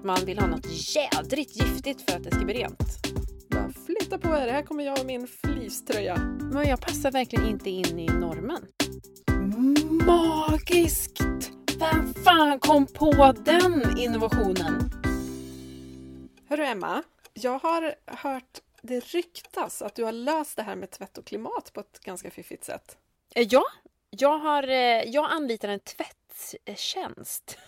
att man vill ha något jädrigt giftigt för att det ska bli rent. Bara flytta på er, här kommer jag och min fleecetröja. Men jag passar verkligen inte in i normen. Magiskt! Vem fan kom på den innovationen? Hörru Emma, jag har hört det ryktas att du har löst det här med tvätt och klimat på ett ganska fiffigt sätt. Eh, Ja, jag, har, eh, jag anlitar en tvättjänst.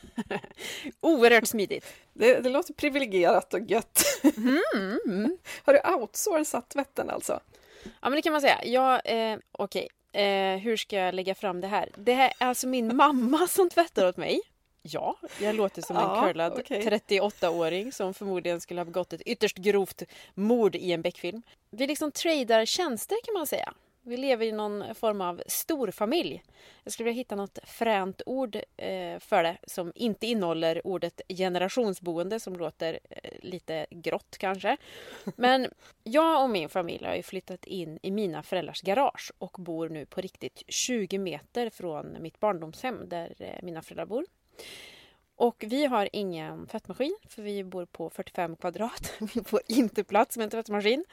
Oerhört smidigt. Det, det låter privilegierat och gött. Mm. Har du outsourcat tvätten alltså? Ja, men det kan man säga. Jag, eh, okej, eh, hur ska jag lägga fram det här? Det här är alltså min mamma som tvättar åt mig. Ja, jag låter som en Ja, curlad okej. 38-åring som förmodligen skulle ha begått ett ytterst grovt mord i en Beck-film. Vi liksom tradar tjänster kan man säga. Vi lever i någon form av storfamilj. Jag skulle vilja hitta något fränt ord eh, för det som inte innehåller ordet generationsboende som låter eh, lite grått kanske. Men jag och min familj har flyttat in i mina föräldrars garage och bor nu på riktigt 20 meter från mitt barndomshem där eh, mina föräldrar bor. Och vi har ingen tvättmaskin för vi bor på 45 kvadrat. Vi får inte plats med en tvättmaskin.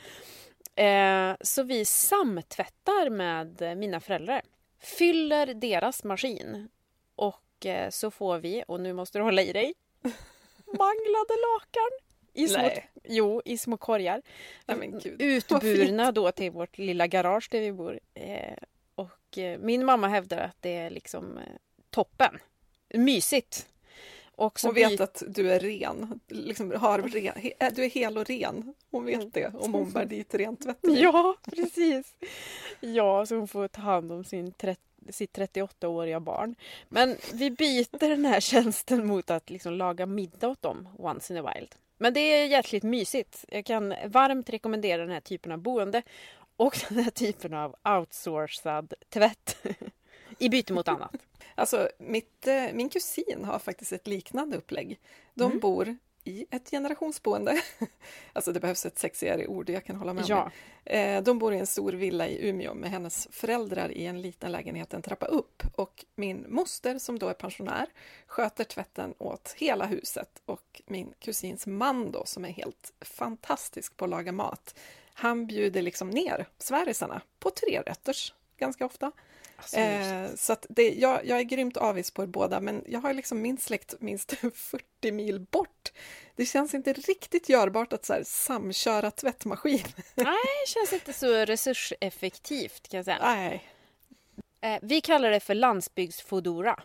Eh, så vi samtvättar med mina föräldrar. Fyller deras maskin. Och eh, så får vi, och nu måste du hålla i dig, manglade lakan. I små, Nej. jo, i små korgar. Nej, Utburna då till vårt lilla garage där vi bor. Eh, och min mamma hävdar att det är liksom toppen. Mysigt. Och Hon vet att du är ren. Liksom har ren he, äh, du är hel och ren. Hon vet det om hon bär dit rent tvätteri. Ja, precis. Ja, så hon får ta hand om sin 30, sitt 38-åriga barn. Men vi byter den här tjänsten mot att liksom laga middag åt dem once in a while. Men det är jäkligt mysigt. Jag kan varmt rekommendera den här typen av boende och den här typen av outsourcad tvätt i byte mot annat. Alltså, mitt, eh, min kusin har faktiskt ett liknande upplägg. De Mm. bor i ett generationsboende. Alltså det behövs ett sexigare ord, jag kan hålla med om Ja, det. Eh, De bor i en stor villa i Umeå med hennes föräldrar i en liten lägenhet en trappa upp. Och min moster som då är pensionär sköter tvätten åt hela huset. Och min kusins man då som är helt fantastisk på att laga mat. Han bjuder liksom ner svärisarna på trerätters ganska ofta. Alltså, Eh, så att det, jag, jag är grymt avis på er båda, men jag har liksom min släkt minst 40 mil bort. Det känns inte riktigt görbart att så här, samköra tvättmaskin. nej, det känns inte så resurseffektivt kan jag säga. Nej, Eh, vi kallar det för landsbygdsfodora.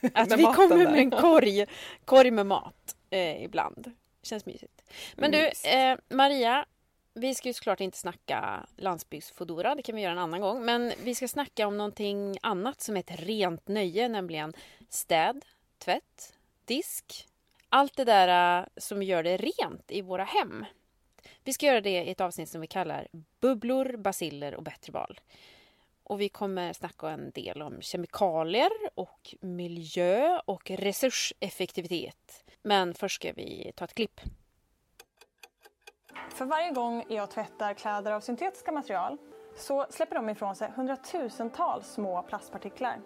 Att vi kommer med en korg, korg med mat eh, ibland. Känns mysigt. Men du, eh, Maria. Vi ska ju såklart inte snacka landsbygdsfodora, det kan vi göra en annan gång. Men vi ska snacka om någonting annat som är ett rent nöje, nämligen städ, tvätt, disk. Allt det där äh, som gör det rent i våra hem. Vi ska göra det i ett avsnitt som vi kallar Bubblor, basiller och bättre val. Och vi kommer snacka en del om kemikalier och miljö och resurseffektivitet. Men först ska vi ta ett klipp. För varje gång jag tvättar kläder av syntetiska material så släpper de ifrån sig hundratusentals små plastpartiklar.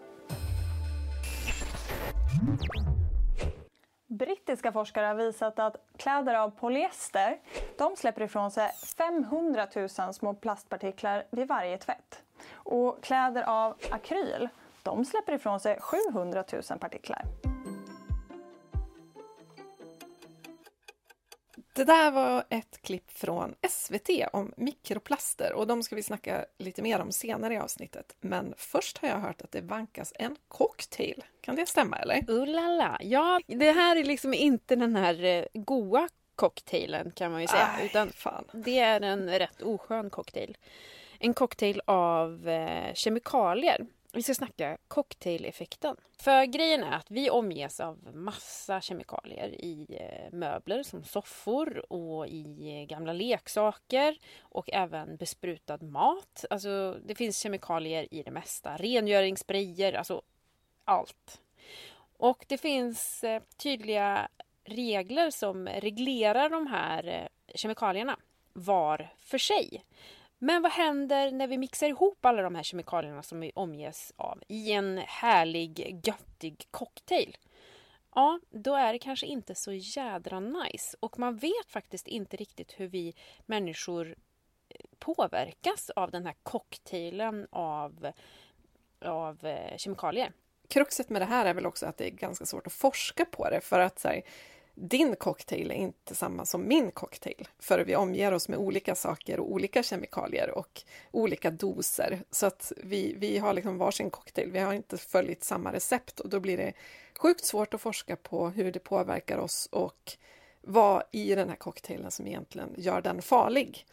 Brittiska forskare har visat att kläder av polyester de släpper ifrån sig 500 000 små plastpartiklar vid varje tvätt. Och kläder av akryl de släpper ifrån sig 700 000 partiklar. Det där var ett klipp från SVT om mikroplaster och de ska vi snacka lite mer om senare i avsnittet. Men först har jag hört att det vankas en cocktail. Kan det stämma eller? Uh la la. Ja, det här är liksom inte den här eh, goa cocktailen kan man ju säga. Aj, utan fan. det är en rätt oskön cocktail. En cocktail av eh, kemikalier. Vi ska snacka cocktaileffekten. För grejen är att vi omges av massa kemikalier i eh, möbler som soffor och i eh, gamla leksaker och även besprutad mat. Alltså det finns kemikalier i det mesta. Rengöringssprayer, alltså allt. Och det finns eh, tydliga regler som reglerar de här kemikalierna var för sig. Men vad händer när vi mixar ihop alla de här kemikalierna som vi omges av i en härlig, göttig cocktail? ja, då är det kanske inte så jädra nice. Och man vet faktiskt inte riktigt hur vi människor eh, påverkas av den här cocktailen av, av eh, kemikalier. Kruxet med det här är väl också att det är ganska svårt att forska på det för att så här, din cocktail är inte samma som min cocktail. För vi omger oss med olika saker och olika kemikalier och olika doser. Så att vi, vi har liksom varsin cocktail, vi har inte följt samma recept och då blir det sjukt svårt att forska på hur det påverkar oss och vad i den här cocktailen som egentligen gör den farlig.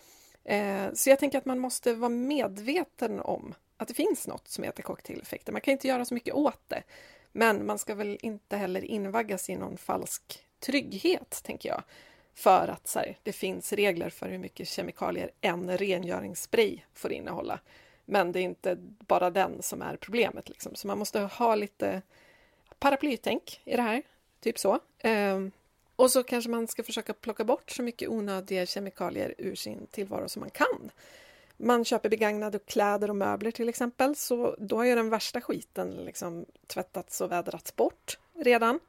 Eh, så jag tänker att man måste vara medveten om att det finns något som heter cocktaileffekter. Man kan inte göra så mycket åt det. Men man ska väl inte heller invaggas i någon falsk trygghet, tänker jag. För att så här, det finns regler för hur mycket kemikalier en rengöringsspray får innehålla. Men det är inte bara den som är problemet. Liksom. Så man måste ha lite paraplytänk i det här, typ så. Ehm, och så kanske man ska försöka plocka bort så mycket onödiga kemikalier ur sin tillvaro som man kan. Man köper begagnade kläder och möbler till exempel, så då har ju den värsta skiten liksom tvättats och vädrats bort redan.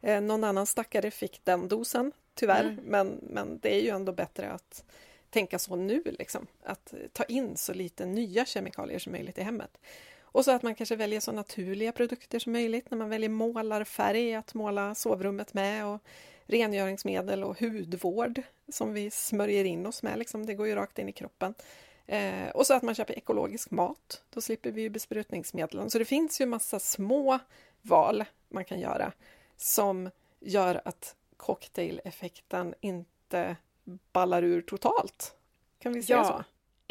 Eh, någon annan stackare fick den dosen, tyvärr, mm. men, men det är ju ändå bättre att tänka så nu, liksom. att ta in så lite nya kemikalier som möjligt i hemmet. Och så att man kanske väljer så naturliga produkter som möjligt när man väljer målarfärg att måla sovrummet med och rengöringsmedel och hudvård som vi smörjer in oss med. Liksom. Det går ju rakt in i kroppen. Eh, och så att man köper ekologisk mat. Då slipper vi ju besprutningsmedlen. Så det finns ju massa små val man kan göra som gör att cocktaileffekten inte ballar ur totalt. Kan vi säga ja. så?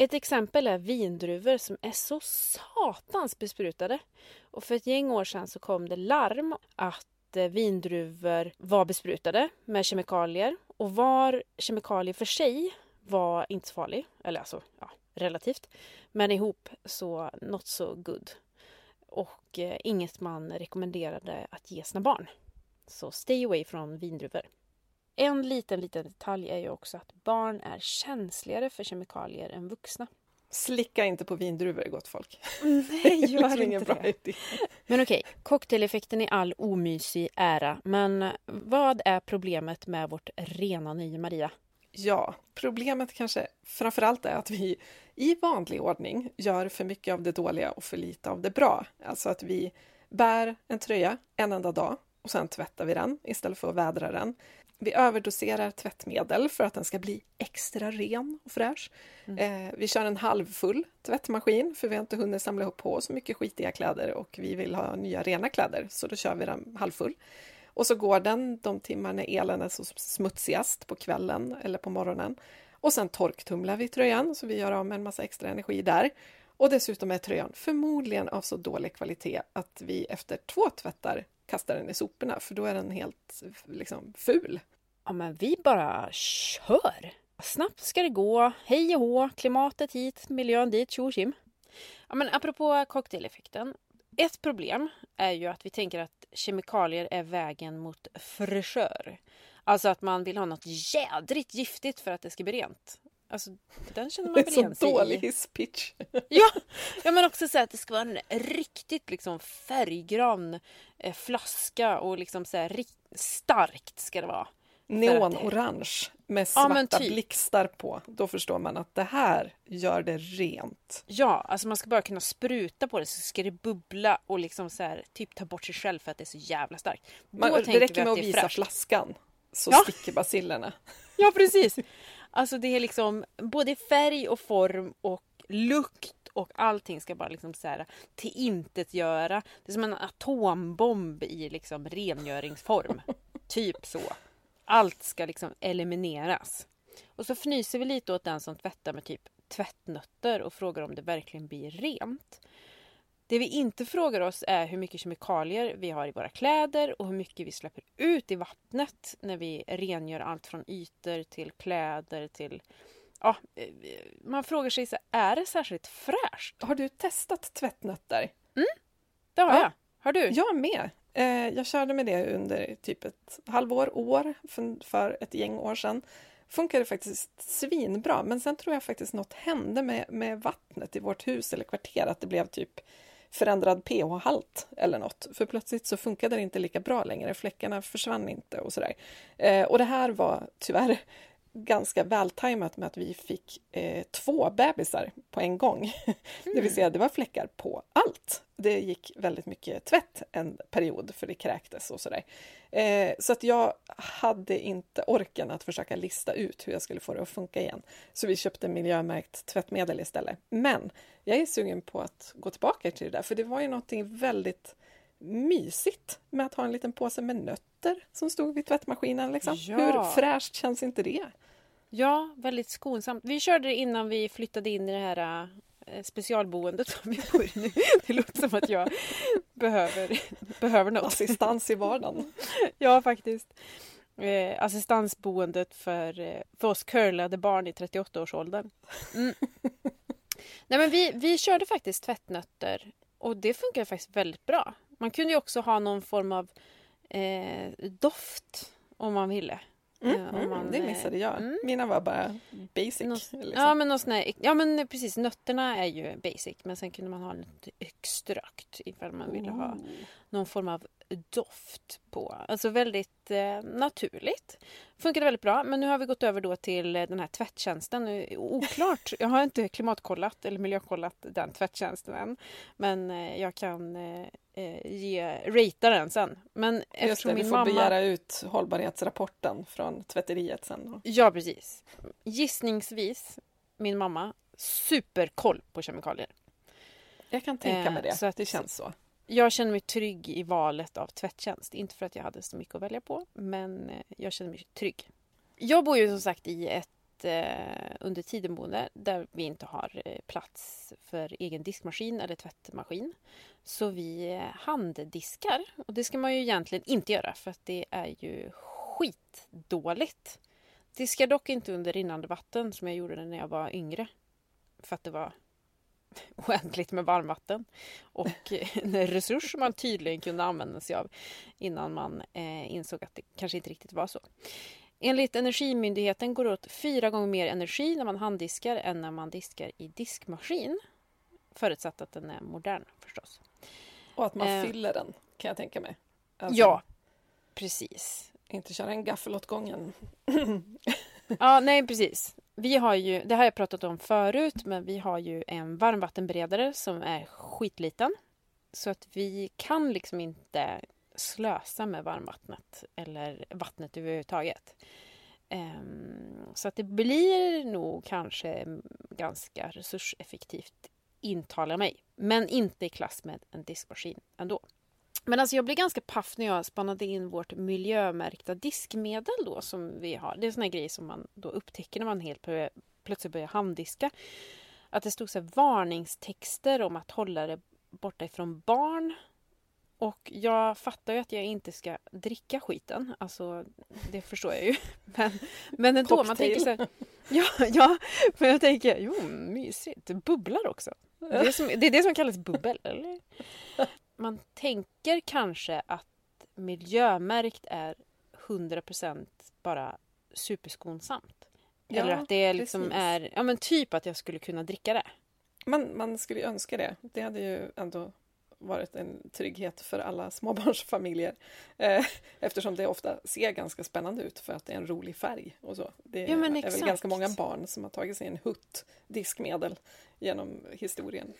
Ett exempel är vindruvor som är så satans besprutade. Och för ett gäng år sedan så kom det larm att eh, vindruvor var besprutade med kemikalier. Och var kemikalier för sig var inte så farlig. Eller alltså, ja, relativt. Men ihop så not so good. Och eh, inget man rekommenderade att ge sina barn. Så stay away från vindruvor. En liten, liten detalj är ju också att barn är känsligare för kemikalier än vuxna. Slicka inte på vindruvor, gott folk. Nej, gör inte det. Idé. Men okej, cocktaileffekten i all omysig ära. Men vad är problemet med vårt rena nya Maria? Ja, problemet kanske framförallt är att vi i vanlig ordning gör för mycket av det dåliga och för lite av det bra. Alltså att vi bär en tröja en enda dag och sen tvättar vi den istället för att vädra den. Vi överdoserar tvättmedel för att den ska bli extra ren och fräsch. Mm. Eh, vi kör en halvfull tvättmaskin för vi har inte hunnit samla ihop på så mycket skitiga kläder och vi vill ha nya rena kläder så då kör vi den halvfull. Och så går den de timmar när elen är så smutsigast på kvällen eller på morgonen. Och sen torktumlar vi tröjan så vi gör av med en massa extra energi där. Och dessutom är tröjan förmodligen av så dålig kvalitet att vi efter två tvättar kasta den i soporna för då är den helt liksom, ful. Ja men vi bara kör! Snabbt ska det gå, hej och hå, klimatet hit, miljön dit, tjo Ja men apropå cocktaileffekten. Ett problem är ju att vi tänker att kemikalier är vägen mot fräschör. Alltså att man vill ha något jädrigt giftigt för att det ska bli rent. Alltså, den känner man väl igen sig i. Så dålig hisspitch. ja, ja, men också så att det ska vara en riktigt liksom färggrann eh, flaska och liksom så här, starkt ska det vara. Neonorange med svarta ja, typ. blixtar på. Då förstår man att det här gör det rent. Ja, alltså man ska bara kunna spruta på det så ska det bubbla och liksom så här, typ ta bort sig själv för att det är så jävla starkt. Man, det räcker med att, att visa fräscht. flaskan så ja. sticker basillerna. Ja, precis. Alltså det är liksom både färg och form och lukt och allting ska bara liksom så här tillintetgöra. Det är som en atombomb i liksom rengöringsform. typ så. Allt ska liksom elimineras. Och så fnyser vi lite åt den som tvättar med typ tvättnötter och frågar om det verkligen blir rent. Det vi inte frågar oss är hur mycket kemikalier vi har i våra kläder och hur mycket vi släpper ut i vattnet när vi rengör allt från ytor till kläder till... Ja, eh, man frågar sig, så, är det särskilt fräscht? Har du testat tvättnötter? Mm, det har ja. jag. Har du? Jag med. Eh, jag körde med det under typ ett halvår, år, för ett gäng år sedan funkade faktiskt svinbra, men sen tror jag faktiskt något hände med, med vattnet i vårt hus eller kvarter, att det blev typ förändrad pH-halt eller något. För plötsligt så funkade det inte lika bra längre. Fläckarna försvann inte och sådär. Eh, och det här var tyvärr ganska vältajmat med att vi fick eh, två bebisar på en gång. Mm. det vill mm. säga, det var fläckar på allt. Det gick väldigt mycket tvätt en period för det kräktes och sådär. Eh, så att jag hade inte orken att försöka lista ut hur jag skulle få det att funka igen. Så vi köpte miljömärkt tvättmedel istället. Men jag är sugen på att gå tillbaka till det där, för det var ju någonting väldigt mysigt med att ha en liten påse med nötter som stod vid tvättmaskinen. Liksom. Ja. Hur fräscht känns inte det? Ja, väldigt skonsamt. Vi körde det innan vi flyttade in i det här äh, specialboendet som vi bor i nu. Det låter som att jag behöver, behöver något. Assistans i vardagen. ja, faktiskt. Eh, assistansboendet för, eh, för oss curlade barn i 38-årsåldern. Mm. Nej, men vi, vi körde faktiskt tvättnötter och det funkar faktiskt väldigt bra. Man kunde ju också ha någon form av eh, doft om man ville. Mm, eh, mm, man, det missade jag. Mm. Mina var bara basic. Någon, liksom. Ja, men någon här, ja men precis, nötterna är ju basic men sen kunde man ha lite extrakt ifall man ville ha någon form av doft på. Alltså väldigt eh, naturligt. Funkade väldigt bra men nu har vi gått över då till den här tvättjänsten. Oklart, jag har inte klimatkollat eller miljökollat den tvättjänsten än. Men eh, jag kan eh, eh ge, ratea den sen. Men Just det, min du får mamma... begära ut hållbarhetsrapporten från tvätteriet sen. Ja precis. Gissningsvis min mamma superkoll på kemikalier. Jag kan tänka mig det, så att, det känns så. Jag känner mig trygg i valet av tvättjänst. Inte för att jag hade så mycket att välja på, men eh, jag känner mig trygg. Jag bor ju som sagt i ett eh, under tiden-boende där vi inte har eh, plats för egen diskmaskin eller tvättmaskin. Så vi eh, handdiskar. Och det ska man ju egentligen inte göra för att det är ju skitdåligt. Diskar dock inte under rinnande vatten som jag gjorde när jag var yngre. För att det var oändligt med varmvatten. Och en resurs man tydligen kunde använda sig av innan man eh, insåg att det kanske inte riktigt var så. Enligt Energimyndigheten går det åt fyra gånger mer energi när man handdiskar än när man diskar i diskmaskin. Förutsatt att den är modern förstås. Och att man eh, fyller den kan jag tänka mig. Alltså, ja, precis. Inte köra en gaffel åt gången. ja, nej precis. Vi har ju, det har jag pratat om förut, men vi har ju en varmvattenberedare som är skitliten. Så att vi kan liksom inte slösa med varmvattnet eller vattnet överhuvudtaget. Ehm, så att det blir nog kanske ganska resurseffektivt intalar mig. Men inte i klass med en diskmaskin ändå. Men alltså jag blev ganska paff när jag spannade in vårt miljömärkta diskmedel då som vi har. Det är såna grejer som man då upptäcker när man helt plötsligt börjar handdiska. Att det stod så varningstexter om att hålla det borta ifrån barn. Och jag fattar ju att jag inte ska dricka skiten. Alltså, det förstår jag ju. Men, men ändå, Cocktail. man tänker så här, ja, ja, men jag tänker, jo, mysigt. Det bubblar också. Det är, som, det är det som kallas bubbel, eller? Man tänker kanske att miljömärkt är 100% bara superskonsamt. Ja, Eller att det liksom precis. är, ja men typ att jag skulle kunna dricka det. Man, man skulle önska det. Det hade ju ändå varit en trygghet för alla småbarnsfamiljer. Eh, eftersom det ofta ser ganska spännande ut för att det är en rolig färg och så. Det ja, är väl ganska många barn som har tagit sig en hutt diskmedel genom historien.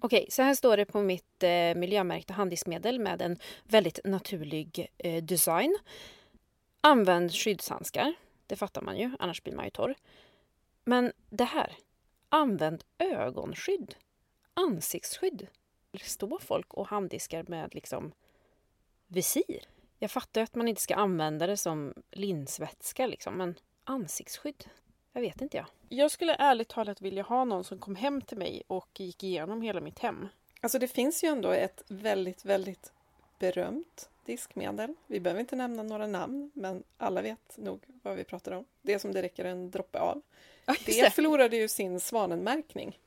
Okej, så här står det på mitt eh, miljömärkta handdiskmedel med en väldigt naturlig eh, design. Använd skyddshandskar. Det fattar man ju, annars blir man ju torr. Men det här. Använd ögonskydd. Ansiktsskydd. Står folk och handdiskar med liksom visir? Jag fattar att man inte ska använda det som linsvätska liksom, men ansiktsskydd. Jag vet inte jag. Jag skulle ärligt talat vilja ha någon som kom hem till mig och gick igenom hela mitt hem. Alltså det finns ju ändå ett väldigt, väldigt berömt diskmedel. Vi behöver inte nämna några namn, men alla vet nog vad vi pratar om. Det som det räcker en droppe av. Det förlorade ju sin svanenmärkning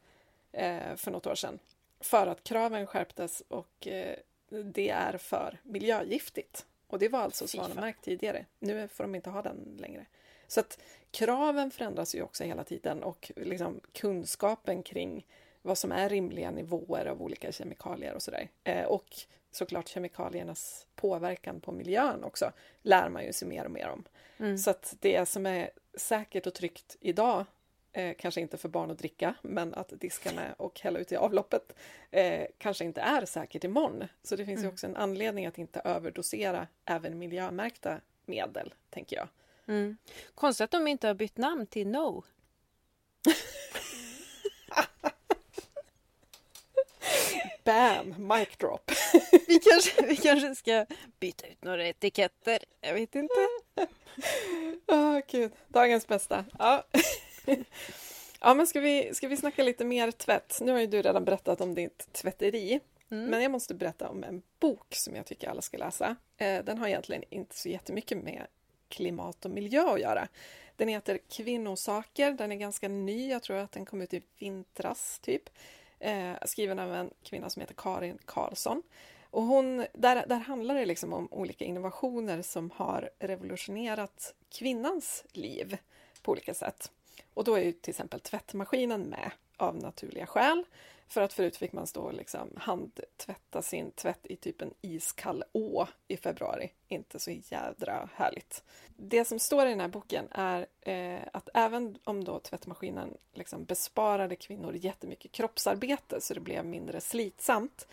eh, för något år sedan. För att kraven skärptes och eh, det är för miljögiftigt. Och det var alltså svanenmärkt tidigare. Nu får de inte ha den längre. Så att kraven förändras ju också hela tiden och liksom kunskapen kring vad som är rimliga nivåer av olika kemikalier och sådär. Eh, och såklart kemikaliernas påverkan på miljön också lär man ju sig mer och mer om. Mm. Så att det som är säkert och tryggt idag Eh, kanske inte för barn att dricka, men att diska med och hälla ut i avloppet eh, kanske inte är säkert imorgon. Så det finns mm. ju också en anledning att inte överdosera även miljömärkta medel, tänker jag. Mm. Konstigt att de inte har bytt namn till No. Bam! Mic drop. vi, kanske, vi kanske ska byta ut några etiketter. Jag vet inte. Oh, gud. Dagens bästa. Ja. ja, men ska vi, ska vi snacka lite mer tvätt? Nu har ju du redan berättat om ditt tvätteri. Mm. Men jag måste berätta om en bok som jag tycker alla ska läsa. Eh, den har egentligen inte så jättemycket med klimat och miljö att göra. Den heter Kvinnosaker. Den är ganska ny. Jag tror att den kom ut i vintras, typ. Eh, skriven av en kvinna som heter Karin Karlsson. Och hon, där, där handlar det liksom om olika innovationer som har revolutionerat kvinnans liv på olika sätt. Och då är ju till exempel tvättmaskinen med av naturliga skäl. För att förut fick man stå och liksom handtvätta sin tvätt i typ en iskall å i februari. Inte så jädra härligt. Det som står i den här boken är eh, att även om då tvättmaskinen liksom besparade kvinnor jättemycket kroppsarbete så det blev mindre slitsamt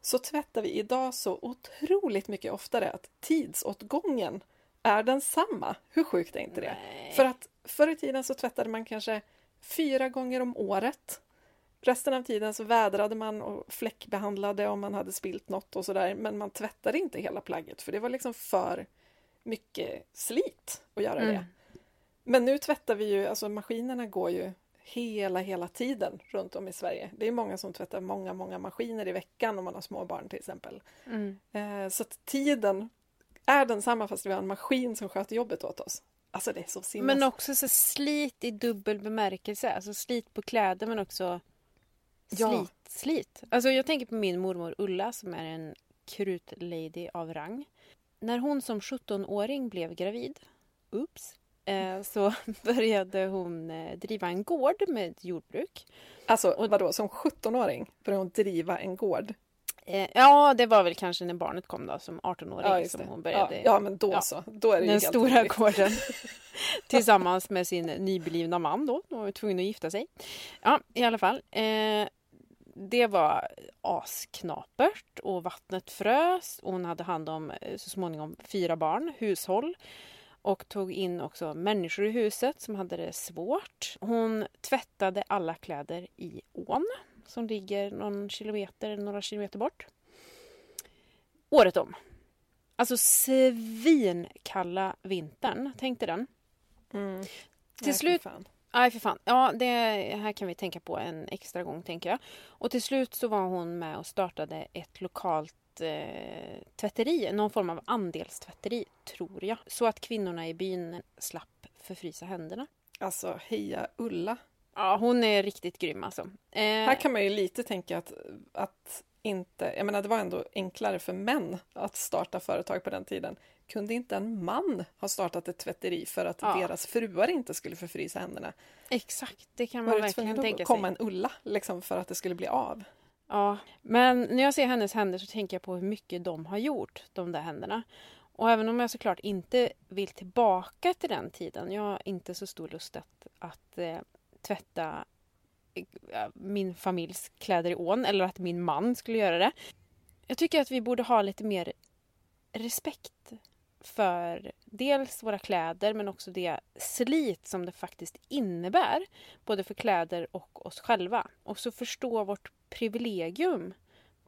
så tvättar vi idag så otroligt mycket oftare att tidsåtgången är densamma. Hur sjukt är inte det? Nej. För att förr i tiden så tvättade man kanske fyra gånger om året. Resten av tiden så vädrade man och fläckbehandlade om man hade spilt något och sådär. Men man tvättade inte hela plagget för det var liksom för mycket slit att göra mm. det. Men nu tvättar vi ju, alltså maskinerna går ju hela, hela tiden runt om i Sverige. Det är många som tvättar många, många maskiner i veckan om man har små barn till exempel. Mm. Eh, så tiden är densamma fast vi har en maskin som sköter jobbet åt oss. Alltså det är så simmas. Men också så slit i dubbel bemärkelse. Alltså slit på kläder men också ja. slit. Alltså jag tänker på min mormor Ulla som är en krutlady av rang. När hon som 17-åring blev gravid, ups, eh, så började hon eh, driva en gård med jordbruk. Alltså och, vadå, som 17-åring började hon driva en gård? Eh, ja, det var väl kanske när barnet kom då som 18-åring ja, som hon började. Ja, ja men då ja, så. Då är det den stora gården. Tillsammans med sin nyblivna man då. De var tvungen att gifta sig. Ja, i alla fall. Eh, det var asknapert och vattnet frös. Och hon hade hand om eh, så småningom fyra barn, hushåll och tog in också människor i huset som hade det svårt. Hon tvättade alla kläder i ån som ligger någon kilometer, några kilometer bort. Året om. Alltså svinkalla vintern. Tänk dig den. Mm. Till slut... Nej, för fan. Ja, det här kan vi tänka på en extra gång, tänker jag. Och till slut så var hon med och startade ett lokalt eh, tvätteri, någon form av andelstvätteri, tror jag. Så att kvinnorna i byn slapp förfrysa händerna. Alltså, heja Ulla! Ja, hon är riktigt grym alltså. Eh... Här kan man ju lite tänka att, att inte, jag menar det var ändå enklare för män att starta företag på den tiden. Kunde inte en man ha startat ett tvätteri för att ja. deras fruar inte skulle förfrysa händerna? Exakt, det kan man verkligen tänka sig. komma en Ulla liksom för att det skulle bli av? Ja, men när jag ser hennes händer så tänker jag på hur mycket de har gjort, de där händerna. Och även om jag såklart inte vill tillbaka till den tiden, jag har inte så stor lust att, att eh, tvätta min familjs kläder i ån eller att min man skulle göra det. Jag tycker att vi borde ha lite mer respekt för dels våra kläder men också det slit som det faktiskt innebär. Både för kläder och oss själva. Och så förstå vårt privilegium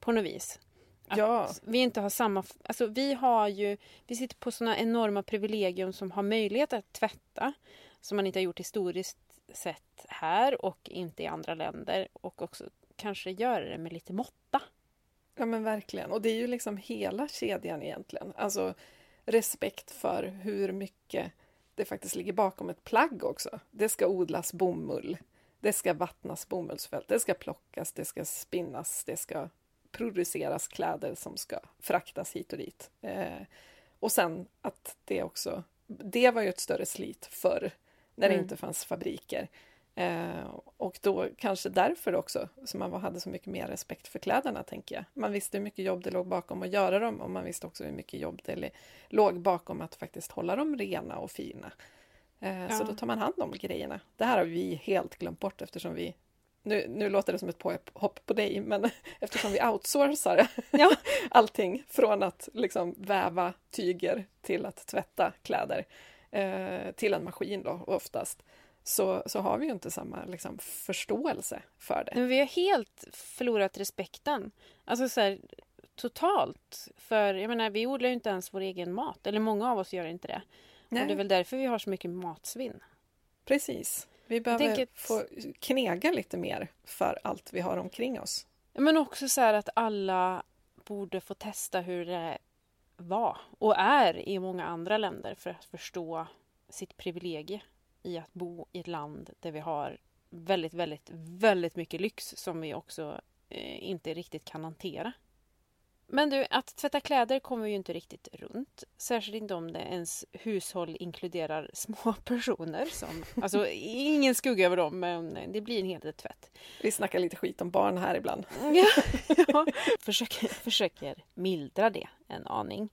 på något vis. Att ja. vi inte har samma... Alltså vi har ju... Vi sitter på såna enorma privilegium som har möjlighet att tvätta. Som man inte har gjort historiskt sett här och inte i andra länder och också kanske göra det med lite måtta. Ja men verkligen, och det är ju liksom hela kedjan egentligen. Alltså respekt för hur mycket det faktiskt ligger bakom ett plagg också. Det ska odlas bomull, det ska vattnas bomullsfält, det ska plockas, det ska spinnas, det ska produceras kläder som ska fraktas hit och dit. Eh, och sen att det också, det var ju ett större slit förr när det mm. inte fanns fabriker. Eh, och då kanske därför också som man hade så mycket mer respekt för kläderna, tänker jag. Man visste hur mycket jobb det låg bakom att göra dem och man visste också hur mycket jobb det låg bakom att faktiskt hålla dem rena och fina. Eh, ja. Så då tar man hand om grejerna. Det här har vi helt glömt bort eftersom vi nu, nu låter det som ett påhopp på dig, men eftersom vi outsourcar ja. allting från att liksom väva tyger till att tvätta kläder eh, till en maskin då oftast, så, så har vi ju inte samma liksom, förståelse för det. Men vi har helt förlorat respekten. Alltså så här, totalt. För jag menar, vi odlar ju inte ens vår egen mat. Eller många av oss gör inte det. Nej. Och det är väl därför vi har så mycket matsvinn. Precis. Vi behöver tänker... få knega lite mer för allt vi har omkring oss. Men också så här att alla borde få testa hur det var och är i många andra länder för att förstå sitt privilegie i att bo i ett land där vi har väldigt, väldigt, väldigt mycket lyx som vi också eh, inte riktigt kan hantera. Men du, att tvätta kläder kommer ju inte riktigt runt. Särskilt inte om det ens hushåll inkluderar små personer. Som, alltså ingen skugga över dem, men det blir en hel del tvätt. Vi snackar lite skit om barn här ibland. ja, ja. Försöker, försöker mildra det en aning.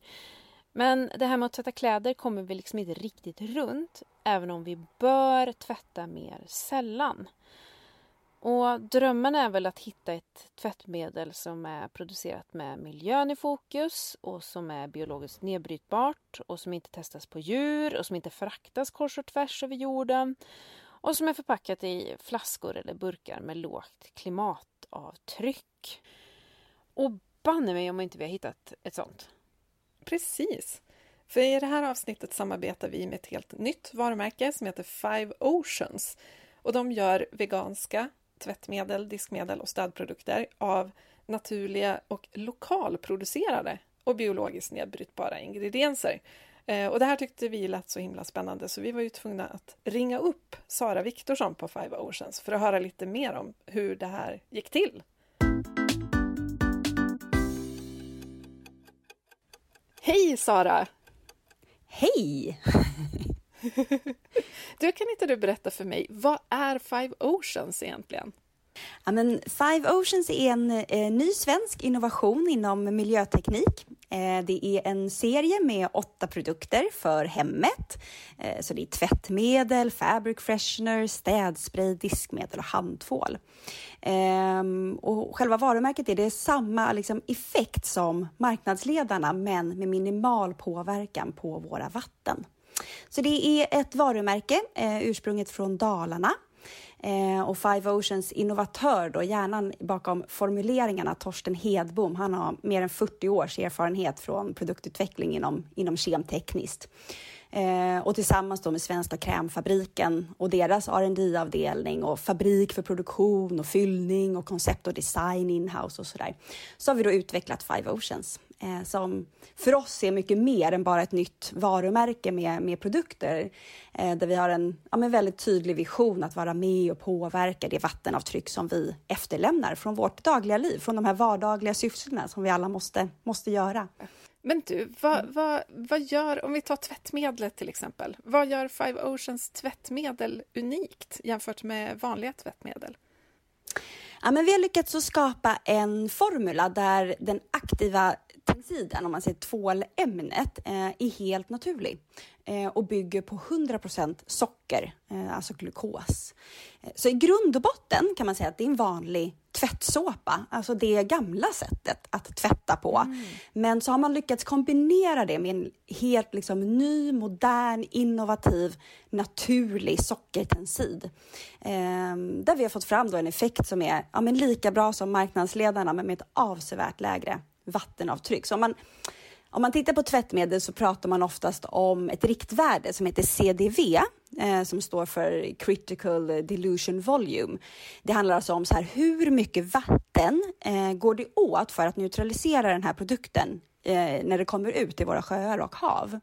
Men det här med att tvätta kläder kommer vi liksom inte riktigt runt, även om vi bör tvätta mer sällan. Och drömmen är väl att hitta ett tvättmedel som är producerat med miljön i fokus och som är biologiskt nedbrytbart och som inte testas på djur och som inte fraktas kors och tvärs över jorden och som är förpackat i flaskor eller burkar med lågt klimatavtryck. Och banne mig om inte vi har hittat ett sånt. Precis. För i det här avsnittet samarbetar vi med ett helt nytt varumärke som heter Five Oceans. Och de gör veganska tvättmedel, diskmedel och stödprodukter av naturliga och lokalproducerade och biologiskt nedbrytbara ingredienser. Eh, och det här tyckte vi lät så himla spännande så vi var ju tvungna att ringa upp Sara Viktorsson på Five Oceans för att höra lite mer om hur det här gick till. Hej Sara! Hej! du, kan inte du berätta för mig, vad är Five Oceans egentligen? Ja, men Five Oceans är en eh, ny svensk innovation inom miljöteknik. Eh, det är en serie med åtta produkter för hemmet. Eh, så det är tvättmedel, fabric freshener, städspray, diskmedel och handtvål. Ehm, och själva varumärket är det samma liksom, effekt som marknadsledarna men med minimal påverkan på våra vatten. Så det är ett varumärke eh, ursprunget från Dalarna eh, och Five Oceans innovatör, då, hjärnan bakom formuleringarna, Torsten Hedbom, han har mer än 40 års erfarenhet från produktutveckling inom, inom kemtekniskt. Eh, och tillsammans då med Svenska krämfabriken och deras rd avdelning och fabrik för produktion och fyllning och koncept och design inhouse och sådär. Så har vi då utvecklat Five Oceans eh, som för oss är mycket mer än bara ett nytt varumärke med, med produkter. Eh, där vi har en ja, men väldigt tydlig vision att vara med och påverka det vattenavtryck som vi efterlämnar från vårt dagliga liv, från de här vardagliga syftena som vi alla måste, måste göra. Men du, vad, mm. vad, vad gör, om vi tar tvättmedlet till exempel, vad gör Five Oceans tvättmedel unikt jämfört med vanliga tvättmedel? Ja, men vi har lyckats att skapa en formula där den aktiva tensiden, om man säger tvålämnet, eh, är helt naturlig eh, och bygger på 100% socker, eh, alltså glukos. Så i grund och botten kan man säga att det är en vanlig tvättsåpa, alltså det gamla sättet att tvätta på. Mm. Men så har man lyckats kombinera det med en helt liksom, ny, modern, innovativ, naturlig sockertensid. Eh, där vi har fått fram då en effekt som är ja, men lika bra som marknadsledarna, men med ett avsevärt lägre vattenavtryck. Så om man, om man tittar på tvättmedel så pratar man oftast om ett riktvärde som heter CDV, eh, som står för Critical Dilution Volume. Det handlar alltså om så här, hur mycket vatten eh, går det åt för att neutralisera den här produkten eh, när det kommer ut i våra sjöar och hav.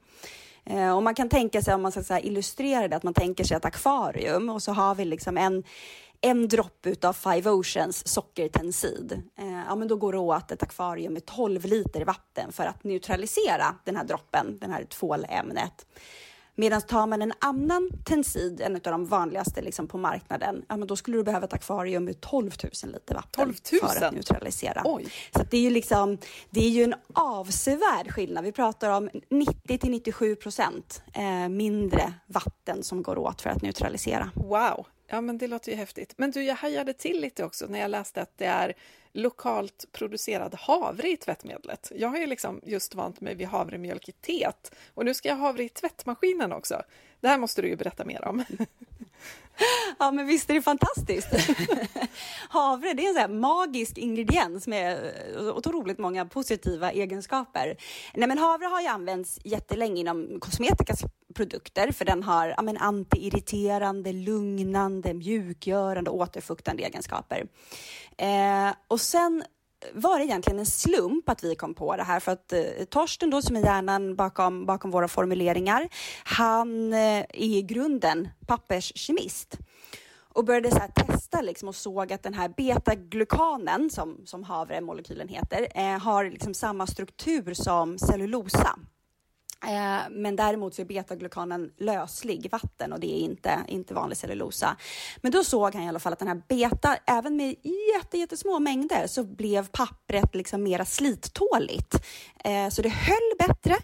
Eh, och man kan tänka sig, om man ska illustrera det, att man tänker sig ett akvarium och så har vi liksom en en droppe utav Five Oceans sockertensid, eh, ja men då går det åt ett akvarium med 12 liter vatten för att neutralisera den här droppen, det här tvålämnet. Medan tar man en annan tensid, en av de vanligaste liksom på marknaden, ja, men då skulle du behöva ett akvarium med 12 000 liter vatten 12 000? för att neutralisera. Oj. Så det är ju liksom, det är ju en avsevärd skillnad. Vi pratar om 90 till 97 procent eh, mindre vatten som går åt för att neutralisera. Wow! Ja, men det låter ju häftigt. Men du, jag hajade till lite också när jag läste att det är lokalt producerad havre i tvättmedlet. Jag har ju liksom just vant mig vid havremjölk i teet och nu ska jag ha havre i tvättmaskinen också. Det här måste du ju berätta mer om. Ja, men visst är det fantastiskt? Havre, det är en sån här magisk ingrediens med eh, otroligt många positiva egenskaper. Nej, men havre har ju använts jättelänge inom kosmetika, produkter för den har ja, men antiirriterande, lugnande, mjukgörande, återfuktande egenskaper. Eh, och sen var det egentligen en slump att vi kom på det här för att eh, Torsten då som är hjärnan bakom, bakom våra formuleringar, han eh, är i grunden papperskemist och började så testa liksom och såg att den här betaglukanen som, som havremolekylen heter eh, har liksom samma struktur som cellulosa. Eh, men däremot så är betaglukanen löslig i vatten och det är inte, inte vanlig cellulosa. Men då såg han i alla fall att den här beta, även med jättesmå mängder, så blev pappret liksom mera slittåligt. Eh, så det höll bättre.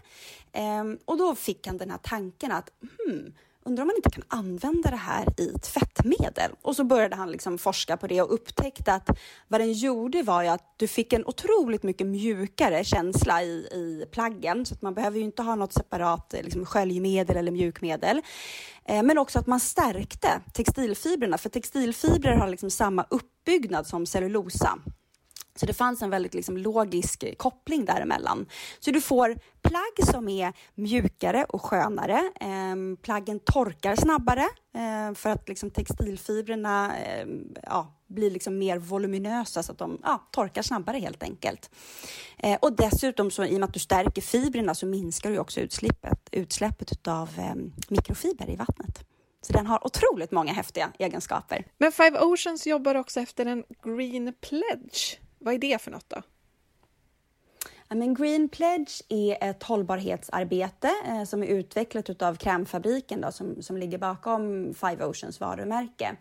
Eh, och då fick han den här tanken att hmm, undrar om man inte kan använda det här i tvättmedel? Och så började han liksom forska på det och upptäckte att vad den gjorde var ju att du fick en otroligt mycket mjukare känsla i, i plaggen, så att man behöver ju inte ha något separat eh, liksom, sköljmedel eller mjukmedel. Eh, men också att man stärkte textilfibrerna, för textilfibrer har liksom samma uppbyggnad som cellulosa. Så det fanns en väldigt liksom logisk koppling däremellan. Så du får plagg som är mjukare och skönare. Eh, plaggen torkar snabbare eh, för att liksom textilfibrerna eh, ja, blir liksom mer voluminösa så att de ja, torkar snabbare helt enkelt. Eh, och dessutom så i och med att du stärker fibrerna så minskar du också utsläppet, utsläppet av ehm, mikrofiber i vattnet. Så den har otroligt många häftiga egenskaper. Men Five Oceans jobbar också efter en Green Pledge. Vad är det för något då? Men Green Pledge är ett hållbarhetsarbete eh, som är utvecklat av Krämfabriken då, som, som ligger bakom Five Oceans varumärke.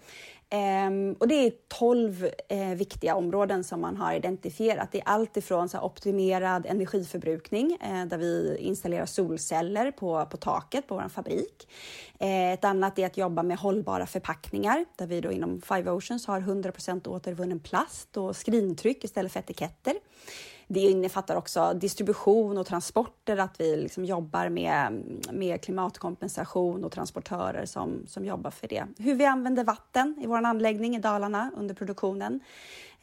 Ehm, och det är 12 eh, viktiga områden som man har identifierat. Det är allt ifrån så optimerad energiförbrukning eh, där vi installerar solceller på, på taket på vår fabrik. Eh, ett annat är att jobba med hållbara förpackningar där vi då inom Five Oceans har 100% återvunnen plast och skrintryck istället för etiketter. Det innefattar också distribution och transporter, att vi liksom jobbar med, med klimatkompensation och transportörer som, som jobbar för det. Hur vi använder vatten i vår anläggning i Dalarna under produktionen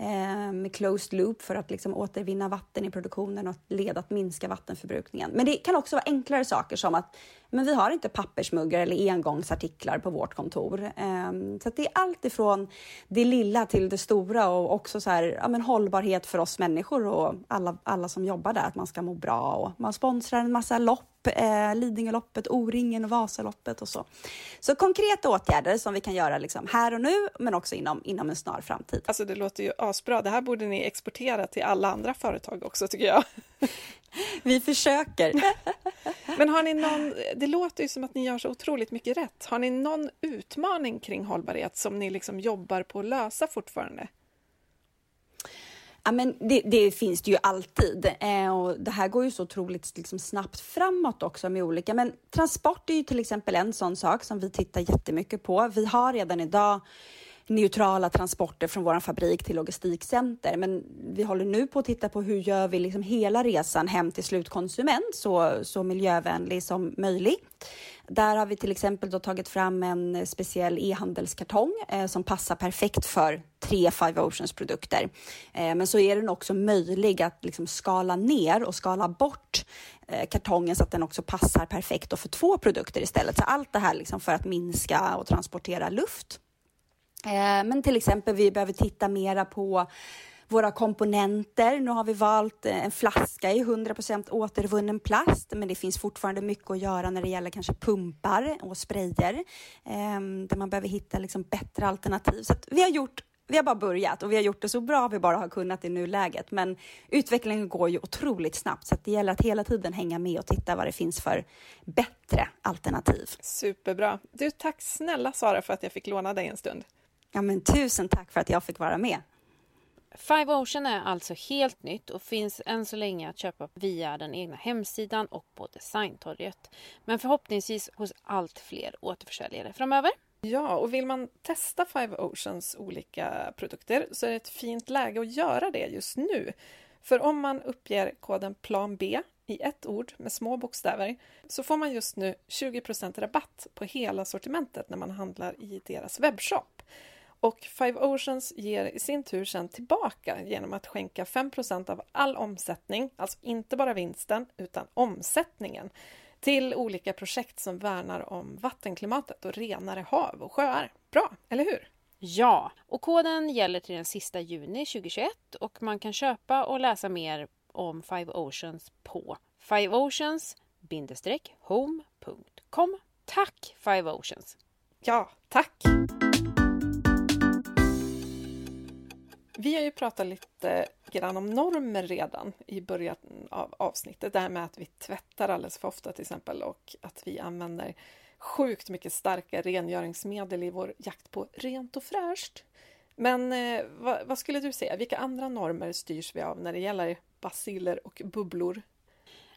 Eh, med closed loop för att liksom återvinna vatten i produktionen och leda att minska vattenförbrukningen. Men det kan också vara enklare saker som att men vi har inte pappersmuggar eller engångsartiklar på vårt kontor. Ehm, så det är allt ifrån det lilla till det stora och också så här, ja, men hållbarhet för oss människor och alla, alla som jobbar där, att man ska må bra och man sponsrar en massa lopp eh, Lidingöloppet, O-ringen och Vasaloppet och så. Så konkreta åtgärder som vi kan göra liksom här och nu, men också inom, inom en snar framtid. Alltså det låter ju asbra. Det här borde ni exportera till alla andra företag också tycker jag. Vi försöker. Men har ni någon, det låter ju som att ni gör så otroligt mycket rätt. Har ni någon utmaning kring hållbarhet som ni liksom jobbar på att lösa fortfarande? Ja, men det, det, finns det ju alltid eh, och det här går ju så otroligt liksom, snabbt framåt också med olika. Men transport är ju till exempel en sån sak som vi tittar jättemycket på. Vi har redan idag neutrala transporter från vår fabrik till logistikcenter. Men vi håller nu på att titta på hur gör vi liksom hela resan hem till slutkonsument så, så miljövänlig som möjligt. Där har vi till exempel då tagit fram en speciell e-handelskartong eh, som passar perfekt för tre Five Oceans produkter. Eh, men så är den också möjlig att liksom skala ner och skala bort eh, kartongen så att den också passar perfekt för två produkter istället. Så allt det här liksom för att minska och transportera luft. Eh, men till exempel, vi behöver titta mera på våra komponenter. Nu har vi valt eh, en flaska i 100% återvunnen plast, men det finns fortfarande mycket att göra när det gäller kanske pumpar och sprayer, ehm, där man behöver hitta liksom bättre alternativ. Så vi har gjort vi har bara börjat och vi har gjort det så bra vi bara har kunnat i nuläget. Men utvecklingen går ju otroligt snabbt så det gäller att hela tiden hänga med och titta vad det finns för bättre alternativ. Superbra. Du, tack snälla Sara för att jag fick låna dig en stund. Ja, men tusen tack för att jag fick vara med. Five Ocean är alltså helt nytt och finns än så länge att köpa via den egna hemsidan och på Designtorget. Men förhoppningsvis hos allt fler återförsäljare framöver. Ja, och vill man testa Five Oceans olika produkter så är det ett fint läge att göra det just nu. För om man uppger koden plan B i ett ord med små bokstäver så får man just nu 20% rabatt på hela sortimentet när man handlar i deras webbshop. Och Five Oceans ger i sin tur sen tillbaka genom att skänka 5% av all omsättning, alltså inte bara vinsten utan omsättningen, till olika projekt som värnar om vattenklimatet och renare hav och sjöar. Bra, eller hur? Ja, och koden gäller till den sista juni 2021 och man kan köpa och läsa mer om Five Oceans på fiveoceans-home.com. Tack Five Oceans! Ja, tack! Vi har ju pratat lite grann om normer redan i början av avsnittet. Det här med att vi tvättar alldeles för ofta till exempel och att vi använder sjukt mycket starka rengöringsmedel i vår jakt på rent och fräscht. Men eh, vad, vad, skulle du säga, vilka andra normer styrs vi av när det gäller basiller och bubblor?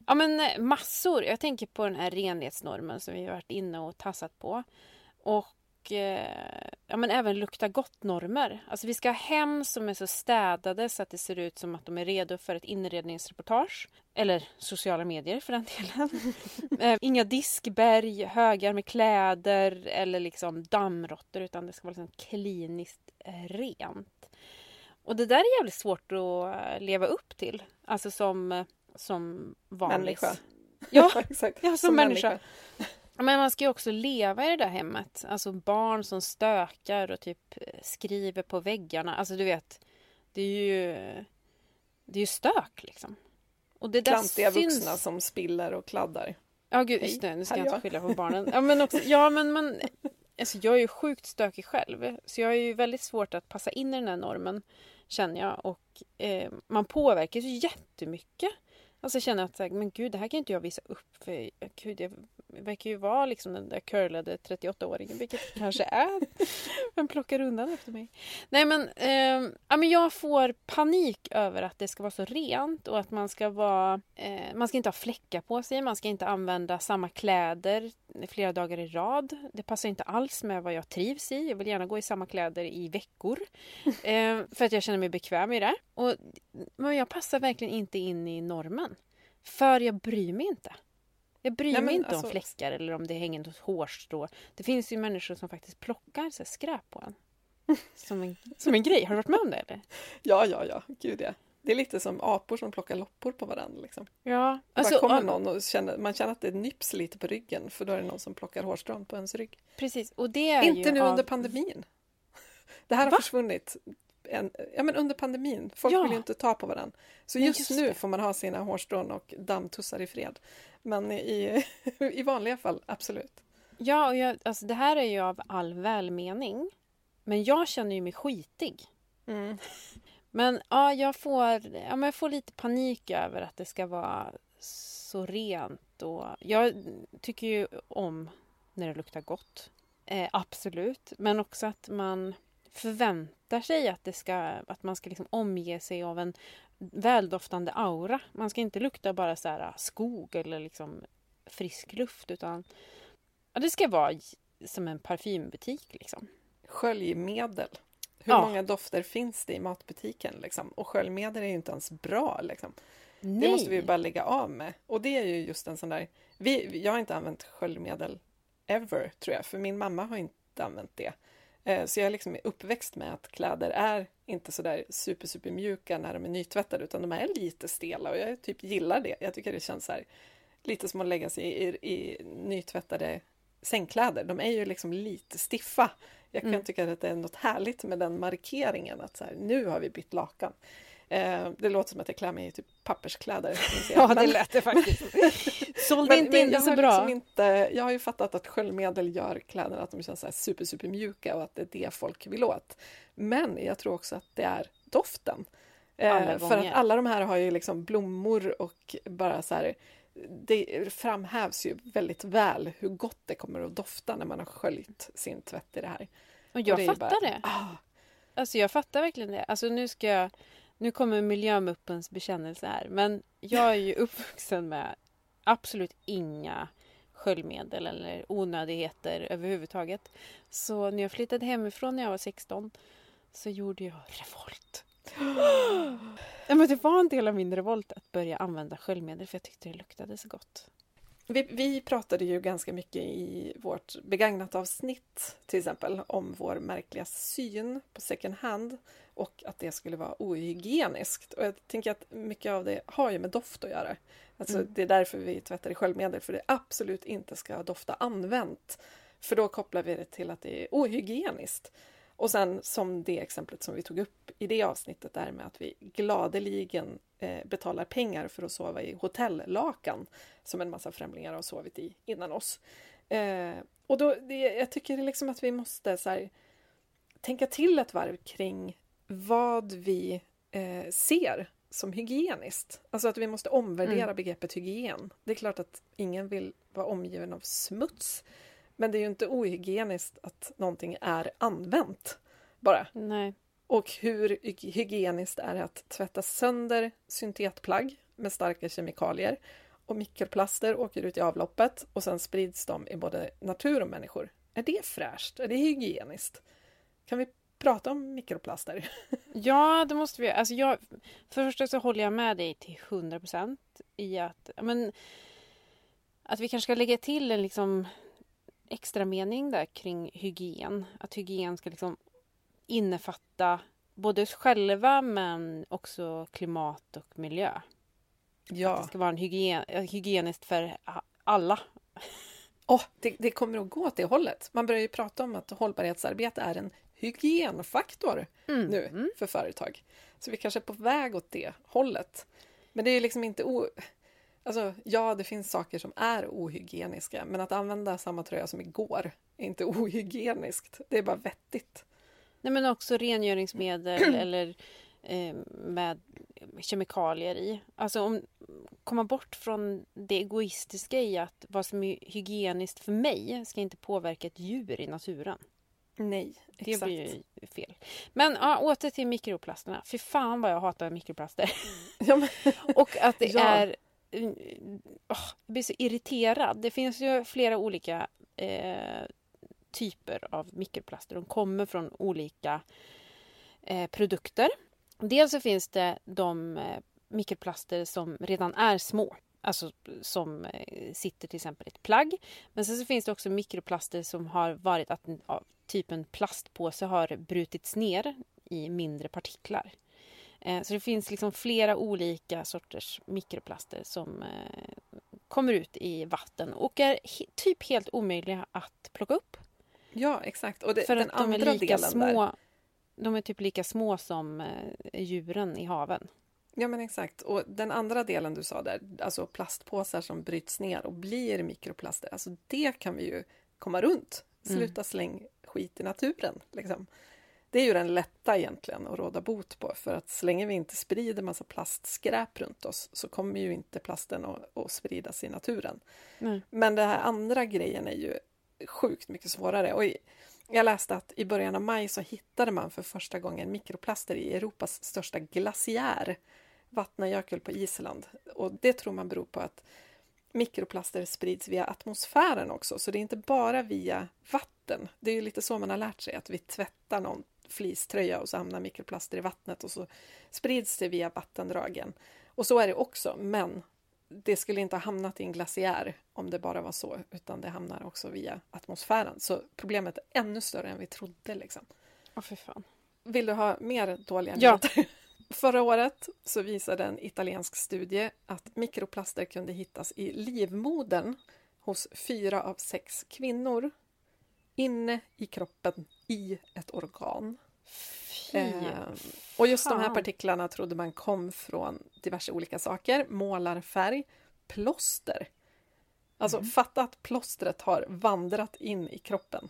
Ja men eh, massor. Jag tänker på den här renhetsnormen som vi har varit inne och tassat på. Och Eh, ja, men även lukta gott-normer. Alltså vi ska ha hem som är så städade så att det ser ut som att de är redo för ett inredningsreportage. Eller sociala medier för den delen. Eh, inga diskberg, högar med kläder eller liksom dammråttor utan det ska vara liksom kliniskt rent. Och det där är jävligt svårt att leva upp till. Alltså som, som vanlig... Människa. Ja, exakt. Ja, som, som människa. människa. Men man ska ju också leva i det där hemmet. Alltså barn som stökar och typ skriver på väggarna. Alltså du vet, det är ju, det är ju stök liksom. Och det Klantiga syns... vuxna som spiller och kladdar. Ja, gud, just det. Nu ska jag inte skylla på barnen. Ja, men, också, ja, men man... Alltså, jag är ju sjukt stökig själv. Så jag har ju väldigt svårt att passa in i den här normen, känner jag. Och eh, man påverkas ju jättemycket. Alltså känner att men gud, det här kan inte jag visa upp. För gud, jag verkar ju vara liksom den där curlade 38-åringen, vilket kanske är. Men plockar undan efter mig. Nej men, eh, ja, men jag får panik över att det ska vara så rent och att man ska vara... Eh, man ska inte ha fläckar på sig, man ska inte använda samma kläder flera dagar i rad. Det passar inte alls med vad jag trivs i. Jag vill gärna gå i samma kläder i veckor. Eh, för att jag känner mig bekväm i det. Och, men jag passar verkligen inte in i normen. För jag bryr mig inte. Jag bryr Nej, mig inte alltså... om fläckar eller om det hänger något hårstrå. Det finns ju människor som faktiskt plockar så här, skräp på en. Som en, som en grej. Har du varit med om det eller? Ja, ja, ja. Gud ja. Det är lite som apor som plockar loppor på varandra. Liksom. Ja, alltså, kommer någon och känner, man känner att det nyps lite på ryggen för då är det någon som plockar hårstrån på ens rygg. Precis, och det är Inte nu av... under pandemin. Det här har Va? försvunnit en, ja, men under pandemin. Folk ja. vill ju inte ta på varandra. Så just, just nu det. får man ha sina hårstrån och dammtussar i fred. Men i, i vanliga fall, absolut. Ja, och jag, alltså det här är ju av all välmening. Men jag känner ju mig skitig. Mm. Men ja, jag får, ja, men jag får lite panik över att det ska vara så rent. Och jag tycker ju om när det luktar gott. Eh, absolut. Men också att man förväntar sig att, det ska, att man ska liksom omge sig av en väldoftande aura. Man ska inte lukta bara så här äh, skog eller liksom frisk luft utan ja, det ska vara som en parfymbutik. Liksom. Sköljmedel. Hur ja. många dofter finns det i matbutiken? Liksom? Och sköljmedel är ju inte ens bra. Liksom. Det måste vi bara lägga av med. Och det är ju just en sån där... Vi, jag har inte använt sköljmedel ever, tror jag. För min mamma har inte använt det. Eh, så jag liksom är uppväxt med att kläder är inte sådär super, super mjuka när de är nytvättade utan de är lite stela och jag typ gillar det. Jag tycker det känns så här, lite som att lägga sig i, i, i nytvättade sängkläder. De är ju liksom lite stiffa. Jag kan mm. tycka att det är något härligt med den markeringen att så här, nu har vi bytt lakan. Eh, det låter som att jag klär mig i typ papperskläder. ja, det lät det faktiskt. Sålde inte in det så bra. Liksom inte, jag har ju fattat att sköljmedel gör kläderna att de känns så super, super mjuka och att det är det folk vill åt. Men jag tror också att det är doften. Eh, för att alla de här har ju liksom blommor och bara så här det framhävs ju väldigt väl hur gott det kommer att dofta när man har sköljt sin tvätt i det här. Och jag och det fattar bara, det. Ah. Alltså jag fattar verkligen det. Alltså nu ska jag, nu kommer miljömuppens bekännelse här. Men jag är ju uppvuxen med absolut inga sköljmedel eller onödigheter överhuvudtaget. Så när jag flyttade hemifrån när jag var 16 så gjorde jag revolt. ja, men det var en del av min revolt att börja använda sköljmedel för jag tyckte det luktade så gott. Vi, vi, pratade ju ganska mycket i vårt begagnat avsnitt till exempel om vår märkliga syn på second hand och att det skulle vara ohygieniskt. Och jag tänker att mycket av det har ju med doft att göra. Alltså, mm. Det är därför vi tvättar i sköljmedel, för det absolut inte ska dofta använt. För då kopplar vi det till att det är ohygieniskt. Och sen som det exemplet som vi tog upp i det avsnittet där med att vi gladeligen eh, betalar pengar för att sova i hotellakan som en massa främlingar har sovit i innan oss. Eh, och då, det, jag tycker liksom att vi måste så här, tänka till ett varv kring vad vi eh, ser som hygieniskt. Alltså att vi måste omvärdera mm. begreppet hygien. Det är klart att ingen vill vara omgiven av smuts. Men det är ju inte ohygieniskt att någonting är använt bara. Nej. Och hur hygieniskt är det att tvätta sönder syntetplagg med starka kemikalier och mikroplaster åker ut i avloppet och sen sprids de i både natur och människor. Är det fräscht? Är det hygieniskt? Kan vi prata om mikroplaster? Ja, det måste vi. Alltså jag, för det första så håller jag med dig till 100 procent i att, men, att vi kanske ska lägga till en liksom extra mening där kring hygien. Att hygien ska liksom innefatta både oss själva men också klimat och miljö. Ja. Att det ska vara en hygien, hygieniskt för alla. Oh, det, det kommer att gå åt det hållet. Man börjar ju prata om att hållbarhetsarbete är en hygienfaktor mm. nu mm. för företag. Så vi kanske är på väg åt det hållet. Men det är liksom inte o... Alltså, ja, det finns saker som är ohygieniska, men att använda samma tröja som igår är inte ohygieniskt. Det är bara vettigt. Nej, men också rengöringsmedel eller eh, med kemikalier i. Alltså om, komma bort från det egoistiska i att vad som är hygieniskt för mig ska inte påverka ett djur i naturen. Nej, exakt. Det blir ju fel. Men ja, åter till mikroplasterna. Fy fan vad jag hatar mikroplaster. Ja, men... och att det ja. är... Oh, jag blir så irriterad. Det finns ju flera olika eh, typer av mikroplaster. De kommer från olika eh, produkter. Dels så finns det de eh, mikroplaster som redan är små. Alltså som eh, sitter till exempel i ett plagg. Men sen så finns det också mikroplaster som har varit att typ en plastpåse har brutits ner i mindre partiklar. Eh, så det finns liksom flera olika sorters mikroplaster som kommer ut i vatten och är typ helt omöjliga att plocka upp. Ja, exakt. Och det, För den att de är lika små. Där. De är typ lika små som eh, djuren i haven. Ja, men exakt. Och den andra delen du sa där, alltså plastpåsar som bryts ner och blir mikroplaster, alltså det kan vi ju komma runt. Mm. Sluta mm. släng skit i naturen. Liksom. Det är ju den lätta egentligen att råda bot på för att så länge vi inte sprider massa plastskräp runt oss så kommer ju inte plasten att, att spridas i naturen. Mm. Men den här andra grejen är ju sjukt mycket svårare. Och jag läste att i början av maj så hittade man för första gången mikroplaster i Europas största glaciär, Vatnajökull på Island. Och det tror man beror på att mikroplaster sprids via atmosfären också, så det är inte bara via vatten. Det är ju lite så man har lärt sig, att vi tvättar någon fleecetröja och så hamnar mikroplaster i vattnet och så sprids det via vattendragen. Och så är det också, men det skulle inte ha hamnat i en glaciär om det bara var så, utan det hamnar också via atmosfären. Så problemet är ännu större än vi trodde. Liksom. Åh, för fan. Vill du ha mer dåliga nyheter? Ja. Förra året så visade en italiensk studie att mikroplaster kunde hittas i livmodern hos fyra av sex kvinnor inne i kroppen i ett organ. Eh, och just de här partiklarna trodde man kom från diverse olika saker. Målarfärg, plåster. Alltså Mm. fatta att plåstret har vandrat in i kroppen.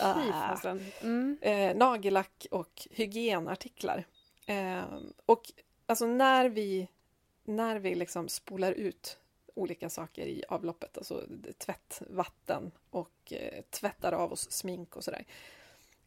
Ah. Mm. Eh, nagellack och hygienartiklar. Eh, och alltså när vi, när vi liksom spolar ut olika saker i avloppet, alltså tvättvatten och eh, tvättar av oss smink och sådär.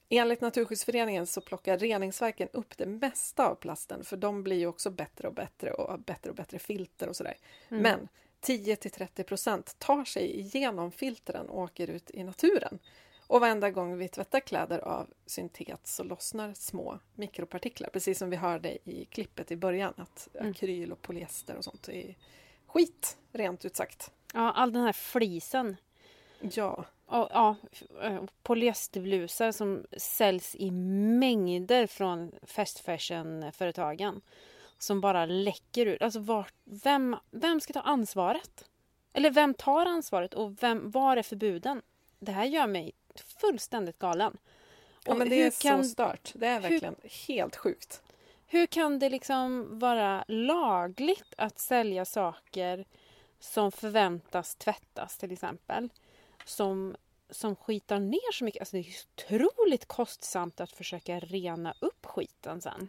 Enligt Naturskyddsföreningen så plockar reningsverken upp det mesta av plasten för de blir ju också bättre och bättre och har bättre och bättre filter och sådär. Mm. Men 10 till 30 procent tar sig igenom filtren och åker ut i naturen. Och varenda gång vi tvättar kläder av syntet så lossnar små mikropartiklar, precis som vi hörde i klippet i början, att Mm. akryl och polyester och sånt är skit, rent ut sagt. Ja, all den här flisen. Ja, Och, ja, eh, polyesterblusar som säljs i mängder från fast fashion-företagen. Som bara läcker ut. Alltså vart, vem, vem ska ta ansvaret? Eller vem tar ansvaret och vem, var är förbuden? Det här gör mig fullständigt galen. ja men det hur är kan- så stört. Det är hur- verkligen helt sjukt. Hur kan det liksom vara lagligt att sälja saker som förväntas tvättas till exempel? Som, som skitar ner så mycket. Alltså det är ju otroligt kostsamt att försöka rena upp skiten sen.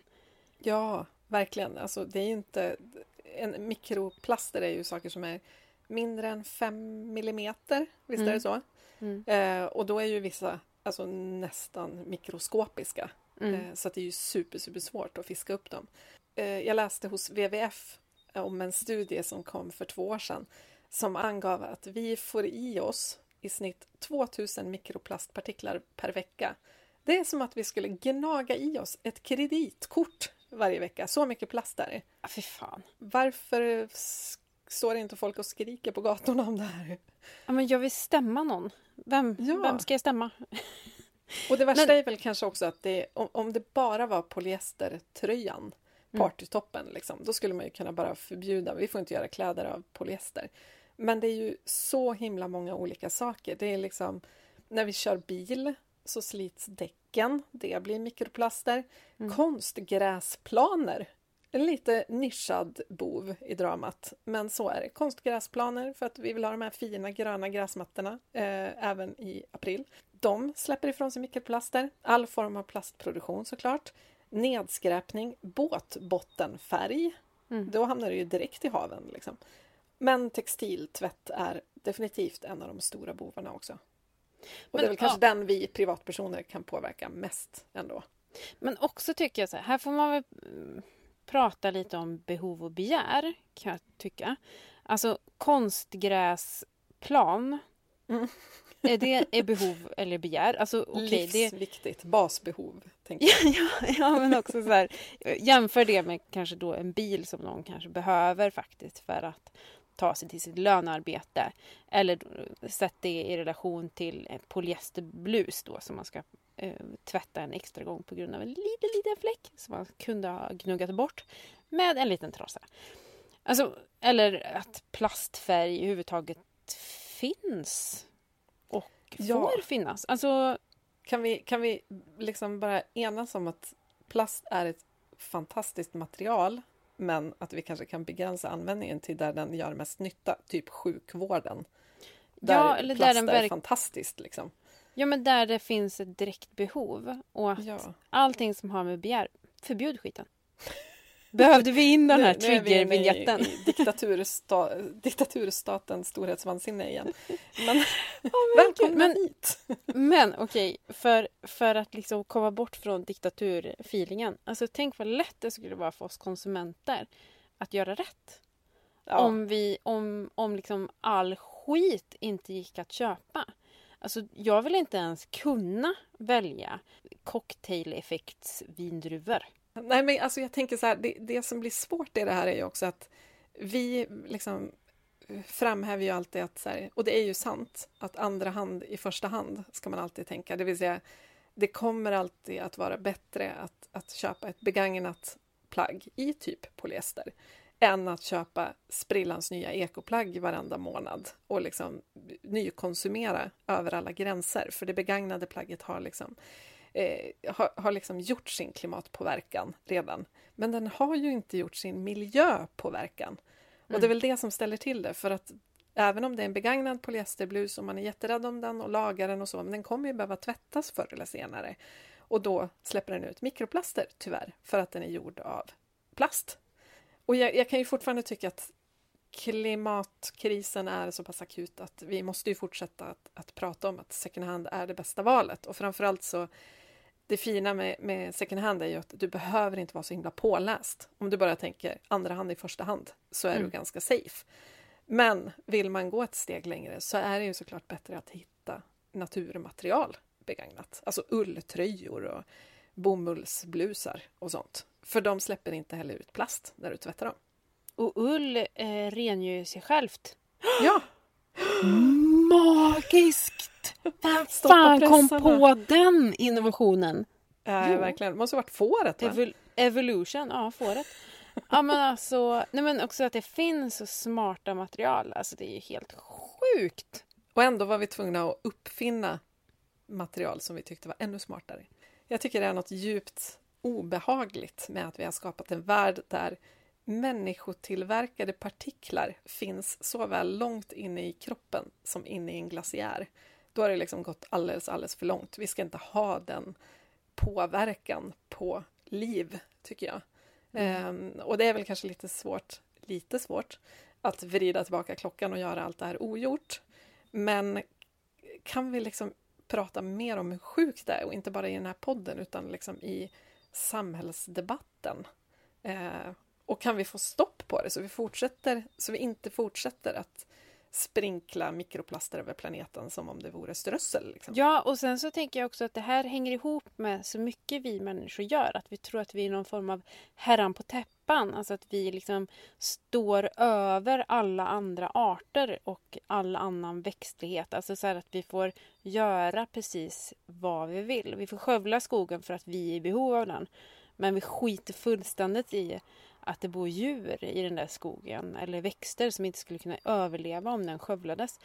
Ja, verkligen. Alltså, det är ju inte... En mikroplaster är ju saker som är mindre än 5 millimeter. Visst är Mm. det så? Mm. Eh, och då är ju vissa alltså, nästan mikroskopiska. Mm. Eh, så det är ju super, super svårt att fiska upp dem. Eh, jag läste hos WWF om en studie som kom för två år sedan som angav att vi får i oss i snitt 2000 mikroplastpartiklar per vecka. Det är som att vi skulle gnaga i oss ett kreditkort varje vecka. Så mycket plast är det. Fy fan. Varför står inte folk och skriker på gatorna om det här? Ja, men jag vill stämma någon. Vem, Ja. vem ska jag stämma? Och det värsta Men- är väl kanske också att det, om, om det bara var polyestertröjan, Mm. partytoppen, liksom, då skulle man ju kunna bara förbjuda, vi får inte göra kläder av polyester. Men det är ju så himla många olika saker. Det är liksom, när vi kör bil så slits däcken, det blir mikroplaster. Mm. Konstgräsplaner, en lite nischad bov i dramat, men så är det. Konstgräsplaner för att vi vill ha de här fina gröna gräsmattorna eh, även i april. De släpper ifrån sig mikroplaster, all form av plastproduktion såklart. Nedskräpning, båtbottenfärg, Mm. då hamnar det ju direkt i haven. Liksom. Men textiltvätt är definitivt en av de stora bovarna också. Och Men, det är väl kanske ja. den vi privatpersoner kan påverka mest ändå. Men också tycker jag så här, här får man väl mm, prata lite om behov och begär, kan jag tycka. Alltså konstgräsplan, Mm. Är det är behov eller begär? Alltså det... Livsviktigt, basbehov. Tänker jag. ja, ja, men också så här, jämför det med kanske då en bil som någon kanske behöver faktiskt för att ta sig till sitt lönearbete. Eller sätt det i relation till polyesterblus då som man ska eh, tvätta en extra gång på grund av en liten, liten fläck som man kunde ha gnuggat bort med en liten trasa. Alltså, eller att plastfärg överhuvudtaget finns Ja. får finnas. Alltså, Kan vi, kan vi liksom bara enas om att plast är ett fantastiskt material men att vi kanske kan begränsa användningen till där den gör mest nytta, typ sjukvården. Där Ja, eller där plast den är fantastiskt. Liksom. Ja, men där det finns ett direkt behov och att Ja. allting som har med begär, förbjud skiten. Behövde vi in den här i- triggervinjetten? i diktatursta, diktaturstatens storhetsvansinne igen. Men verkligen. välkomna Men- hit! Men okej, för, för att liksom komma bort från diktaturfeelingen. Alltså tänk vad lätt det skulle vara för oss konsumenter att göra rätt. Ja, Om, vi, om, om liksom all skit inte gick att köpa. Alltså, jag vill inte ens kunna välja cocktaileffektsvindruvor. Nej, men alltså jag tänker så här, det, det som blir svårt i det här är ju också att vi liksom framhäver ju alltid att, så här, och det är ju sant, att andra hand i första hand ska man alltid tänka. Det vill säga, det kommer alltid att vara bättre att, att köpa ett begagnat plagg i typ polyester än att köpa sprillans nya ekoplagg varenda månad och liksom nykonsumera över alla gränser. För det begagnade plagget har liksom eh, har, har liksom gjort sin klimatpåverkan redan. Men den har ju inte gjort sin miljöpåverkan. Och det är väl det som ställer till det, för att även om det är en begagnad polyesterblus och man är jätterädd om den och lagar den och så, men den kommer ju behöva tvättas förr eller senare. Och då släpper den ut mikroplaster, tyvärr, för att den är gjord av plast. Och jag, jag kan ju fortfarande tycka att klimatkrisen är så pass akut att vi måste ju fortsätta att, att prata om att second hand är det bästa valet. Och framförallt så det fina med, med second hand är ju att du behöver inte vara så himla påläst. Om du bara tänker andra hand i första hand så är mm. du ganska safe. Men vill man gå ett steg längre så är det ju såklart bättre att hitta naturmaterial begagnat. Alltså ulltröjor och bomullsblusar och sånt. För de släpper inte heller ut plast när du tvättar dem. Och ull eh, rengör sig självt. Ja! Magiskt! Vem fan kom på den innovationen? Ja, jo. verkligen. Det måste ha varit fåret? Evol evolution, ja, fåret. ja, men alltså, nej, men också att det finns så smarta material. Alltså, det är ju helt sjukt. Och ändå var vi tvungna att uppfinna material som vi tyckte var ännu smartare. Jag tycker det är något djupt obehagligt med att vi har skapat en värld där människotillverkade partiklar finns såväl långt inne i kroppen som inne i en glaciär. Då har det liksom gått alldeles, alldeles för långt. Vi ska inte ha den påverkan på liv, tycker jag. Mm. Ehm, och det är väl kanske lite svårt, lite svårt att vrida tillbaka klockan och göra allt det här ogjort. Men kan vi liksom prata mer om hur sjukt det är och inte bara i den här podden utan liksom i samhällsdebatten. Eh, och kan vi få stopp på det så vi fortsätter, så vi inte fortsätter att sprinkla mikroplaster över planeten som om det vore strössel. Liksom. Ja, och sen så tänker jag också att det här hänger ihop med så mycket vi människor gör. Att vi tror att vi är någon form av herran på täppan. Alltså att vi liksom står över alla andra arter och all annan växtlighet. Alltså så att vi får göra precis vad vi vill. Vi får skövla skogen för att vi är i behov av den. Men vi skiter fullständigt i att det bor djur i den där skogen eller växter som inte skulle kunna överleva om den skövlades.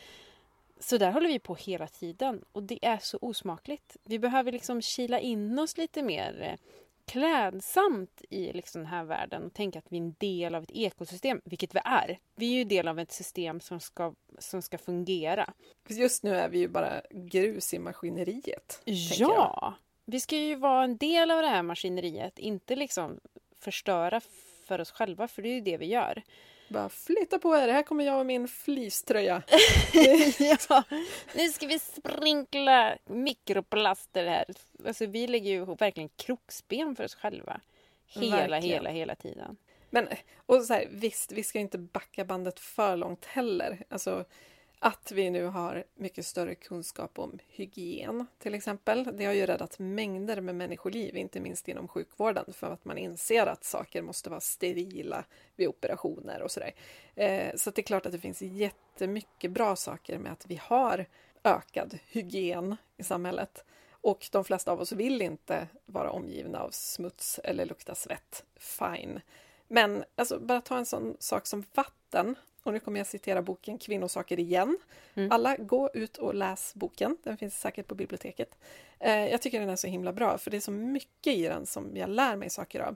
Så där håller vi på hela tiden och det är så osmakligt. Vi behöver liksom kila in oss lite mer eh, klädsamt i liksom den här världen och tänka att vi är en del av ett ekosystem, vilket vi är. Vi är ju del av ett system som ska, som ska fungera. Just nu är vi ju bara grus i maskineriet. Ja! Vi ska ju vara en del av det här maskineriet, inte liksom förstöra för oss själva, för det är ju det vi gör. Bara flytta på er, här kommer jag och min fleecetröja. ja, nu ska vi sprinkla mikroplaster här. Alltså, vi lägger ju verkligen kroksben för oss själva. Hela, verkligen. hela, hela tiden. Men och så här, visst, vi ska inte backa bandet för långt heller. Alltså, att vi nu har mycket större kunskap om hygien till exempel. Det har ju räddat mängder med människoliv, inte minst inom sjukvården, för att man inser att saker måste vara sterila vid operationer och sådär. Eh, så det är klart att det finns jättemycket bra saker med att vi har ökad hygien i samhället. Och de flesta av oss vill inte vara omgivna av smuts eller lukta svett. Fine. Men alltså, bara ta en sån sak som vatten och nu kommer jag citera boken Kvinnosaker igen. Mm. Alla, gå ut och läs boken. Den finns säkert på biblioteket. Eh, jag tycker den är så himla bra, för det är så mycket i den som jag lär mig saker av.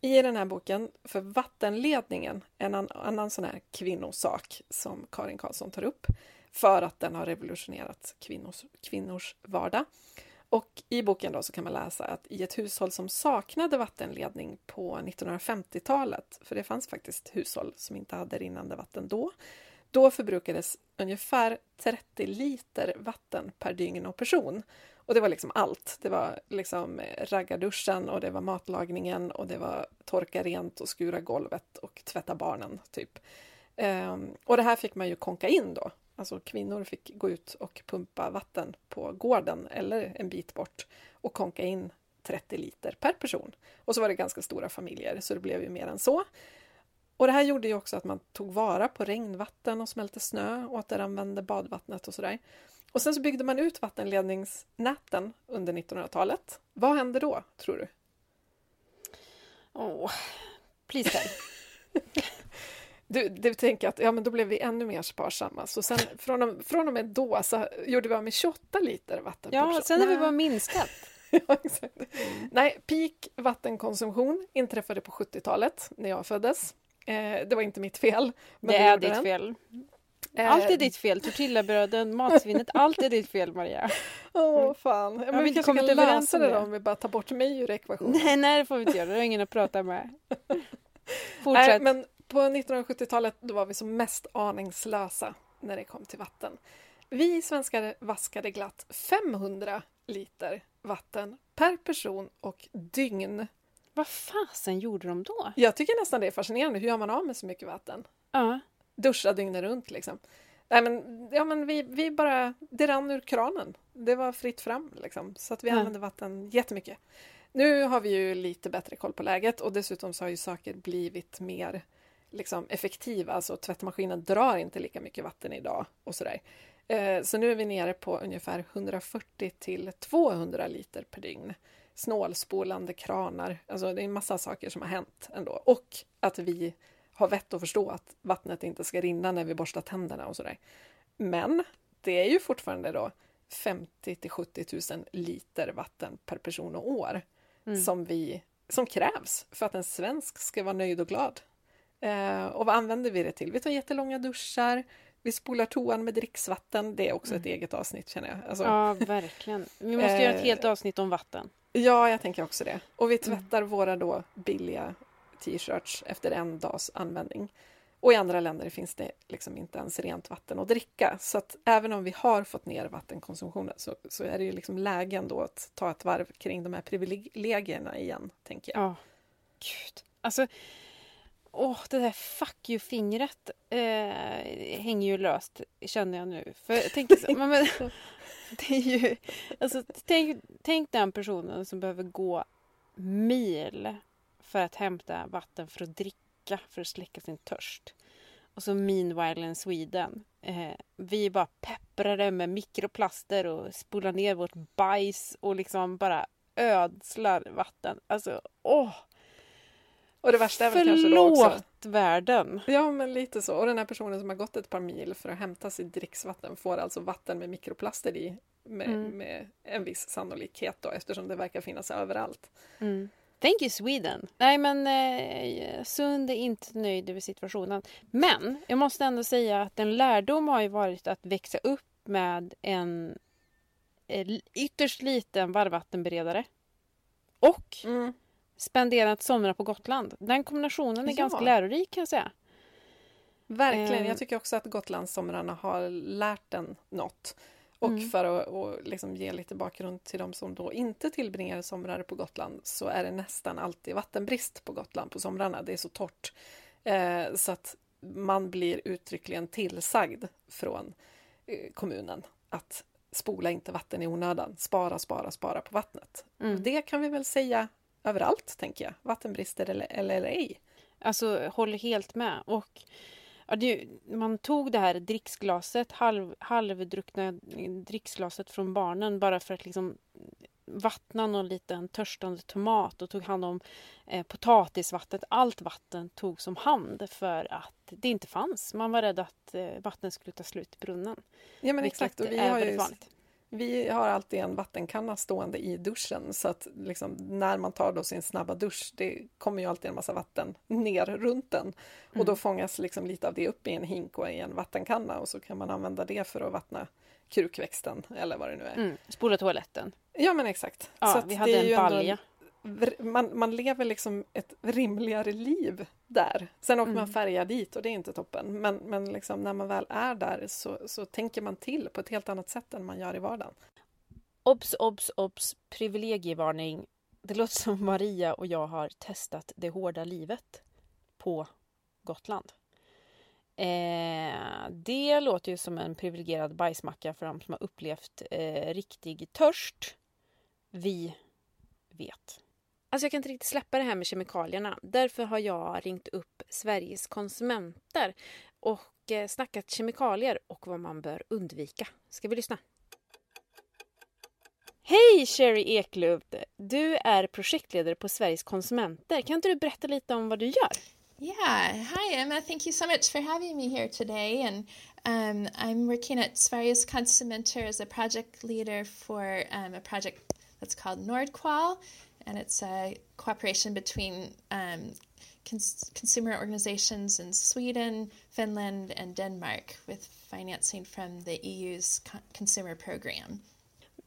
I den här boken, för vattenledningen, en annan sån här kvinnosak som Karin Karlsson tar upp, för att den har revolutionerat kvinnors, kvinnors vardag. Och i boken då så kan man läsa att i ett hushåll som saknade vattenledning på 1950-talet, för det fanns faktiskt hushåll som inte hade rinnande vatten då, då förbrukades ungefär 30 liter vatten per dygn och person. Och det var liksom allt. Det var liksom eh, raggarduschen och det var matlagningen och det var torka rent och skura golvet och tvätta barnen, typ. Ehm, och det här fick man ju konka in då Alltså kvinnor fick gå ut och pumpa vatten på gården eller en bit bort och konka in 30 liter per person. Och så var det ganska stora familjer, så det blev ju mer än så. Och det här gjorde ju också att man tog vara på regnvatten och smälte snö och återanvände badvattnet och sådär. Och sen så byggde man ut vattenledningsnäten under 1900-talet. Vad hände då, tror du? Åh, oh, please. Du, du tänker att ja, men då blev vi ännu mer sparsamma. Så sen, från, och, från och med då så gjorde vi av med 28 liter vatten Ja, sen har vi bara minskat. ja, exakt. Nej, peak vattenkonsumtion inträffade på 70-talet när jag föddes. Eh, det var inte mitt fel. det är ditt den. fel. Eh, allt är ditt fel. Tortillabröden, matsvinnet, allt är ditt fel Maria. Åh oh, fan. Men ja, vi, vi kanske kan lösa det då om vi bara tar bort mig ur ekvationen. Nej, nej det får vi inte göra. Du har ingen att prata med. Fortsätt. Nej, men på 1970-talet då var vi som mest aningslösa när det kom till vatten. Vi svenskar vaskade glatt 500 liter vatten per person och dygn. Vad fasen gjorde de då? Jag tycker nästan det är fascinerande. Hur gör man av med så mycket vatten? Ja. Duscha dygnet runt liksom. Nej, men, ja, men vi, vi bara, det rann ur kranen. Det var fritt fram liksom. Så att vi ja. använde vatten jättemycket. Nu har vi ju lite bättre koll på läget och dessutom så har ju saker blivit mer liksom, effektiva. Alltså tvättmaskinen drar inte lika mycket vatten idag och sådär. Eh, så nu är vi nere på ungefär 140 till 200 liter per dygn. Snålspolande kranar, alltså det är en massa saker som har hänt ändå. Och att vi har vett att förstå att vattnet inte ska rinna när vi borstar tänderna och sådär. Men det är ju fortfarande då 50 till 70 000 liter vatten per person och år mm. som, vi, som krävs för att en svensk ska vara nöjd och glad. Eh, och vad använder vi det till? Vi tar jättelånga duschar, vi spolar toan med dricksvatten. Det är också mm. ett eget avsnitt känner jag. Alltså, ja, verkligen. Vi måste eh, göra ett helt avsnitt om vatten. Ja, jag tänker också det. Och vi mm. tvättar mm. våra då billiga t-shirts efter en dags användning. Och i andra länder finns det liksom inte ens rent vatten att dricka. Så att även om vi har fått ner vattenkonsumtionen så, så är det ju liksom lägen då att ta ett varv kring de här privilegierna igen, tänker jag. Ja, gud. Alltså, åh, det där fuck you-fingret eh, hänger ju löst, känner jag nu. För tänk, så, men, det är ju, alltså, tänk, tänk den personen som behöver gå mil för att hämta vatten för att dricka, för att släcka sin törst. Och så meanwhile in Sweden. Eh, vi är bara pepprade med mikroplaster och spolar ner vårt bajs och liksom bara ödslar vatten. Alltså, åh! Och det värsta är väl kanske då också... Förlåt världen! Ja, men lite så. Och den här personen som har gått ett par mil för att hämta sitt dricksvatten får alltså vatten med mikroplaster i med, mm. med en viss sannolikhet då eftersom det verkar finnas överallt. Mm. Thank you Sweden! Nej men eh, Sund är inte nöjd över situationen. Men jag måste ändå säga att en lärdom har ju varit att växa upp med en eh, ytterst liten varmvattenberedare. Och mm. Spenderat somrar på Gotland. Den kombinationen är ja. ganska lärorik kan jag säga. Verkligen. Jag eh. tycker också att Gotlandssomrarna har lärt en något. Och mm. för att och liksom ge lite bakgrund till de som då inte tillbringar somrar på Gotland så är det nästan alltid vattenbrist på Gotland på somrarna. Det är så torrt. Eh, så att man blir uttryckligen tillsagd från eh, kommunen att spola inte vatten i onödan. Spara, spara, spara på vattnet. Mm. Det kan vi väl säga överallt, tänker jag. Vattenbrister eller, eller, eller ej. Alltså, håller helt med. Och Ja, det, man tog det här dricksglaset, halv, halvdruckna dricksglaset från barnen bara för att liksom vattna någon liten törstande tomat och tog hand om eh, potatisvattnet. Allt vatten tog som hand för att det inte fanns. Man var rädd att eh, vattnet skulle ta slut i brunnen. Ja men exakt. Och vi har ju. Vi har alltid en vattenkanna stående i duschen så att liksom, när man tar då sin snabba dusch, det kommer ju alltid en massa vatten ner runt den. Och då mm. fångas liksom lite av det upp i en hink och i en vattenkanna och så kan man använda det för att vattna krukväxten eller vad det nu är. Mm. Spola toaletten. Ja men exakt. Ja, så vi hade en balja man, man lever liksom ett rimligare liv där. Sen åker mm. man färja dit och det är inte toppen. Men, men liksom när man väl är där så, så tänker man till på ett helt annat sätt än man gör i vardagen. Obs, obs, obs! Privilegievarning. Det låter som Maria och jag har testat det hårda livet på Gotland. Eh, det låter ju som en privilegierad bajsmacka för de som har upplevt eh, riktig törst. Vi vet. Alltså jag kan inte riktigt släppa det här med kemikalierna. Därför har jag ringt upp Sveriges konsumenter och eh, snackat kemikalier och vad man bör undvika. Ska vi lyssna? Hej Sherry Eklund! Du är projektledare på Sveriges konsumenter. Kan inte du berätta lite om vad du gör? Yeah, hi Emma. Thank you so much for having me here today. And um, I'm working at Sveriges Konsumenter as a project leader for um, a project that's called Nordqual, and it's a cooperation between um, cons- consumer organizations in Sweden, Finland, and Denmark with financing from the EU's co- consumer program.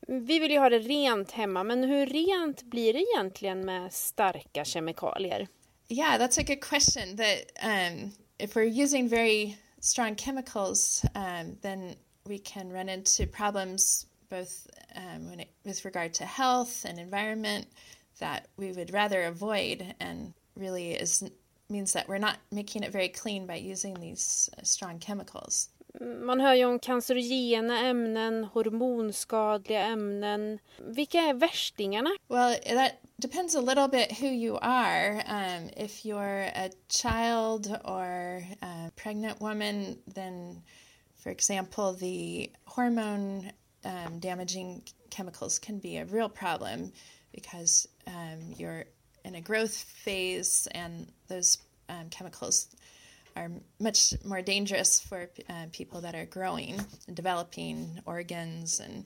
Vi vill ju ha det rent hemma, men hur rent blir det egentligen med starka kemikalier? Yeah, that's a good question. That um, if we're using very strong chemicals, um, then we can run into problems both um, it, with regard to health and environment that we would rather avoid, and really is means that we're not making it very clean by using these uh, strong chemicals. Man hör ju om cancerogena ämnen, hormonskadliga ämnen. Vilka är värstingarna? Well, that depends a little bit who you are. Um, if you're a child or a pregnant woman, then, for example, the hormone um, damaging chemicals can be a real problem because um, you're in a growth phase and those um, chemicals are much more dangerous for uh, people that are growing and developing organs and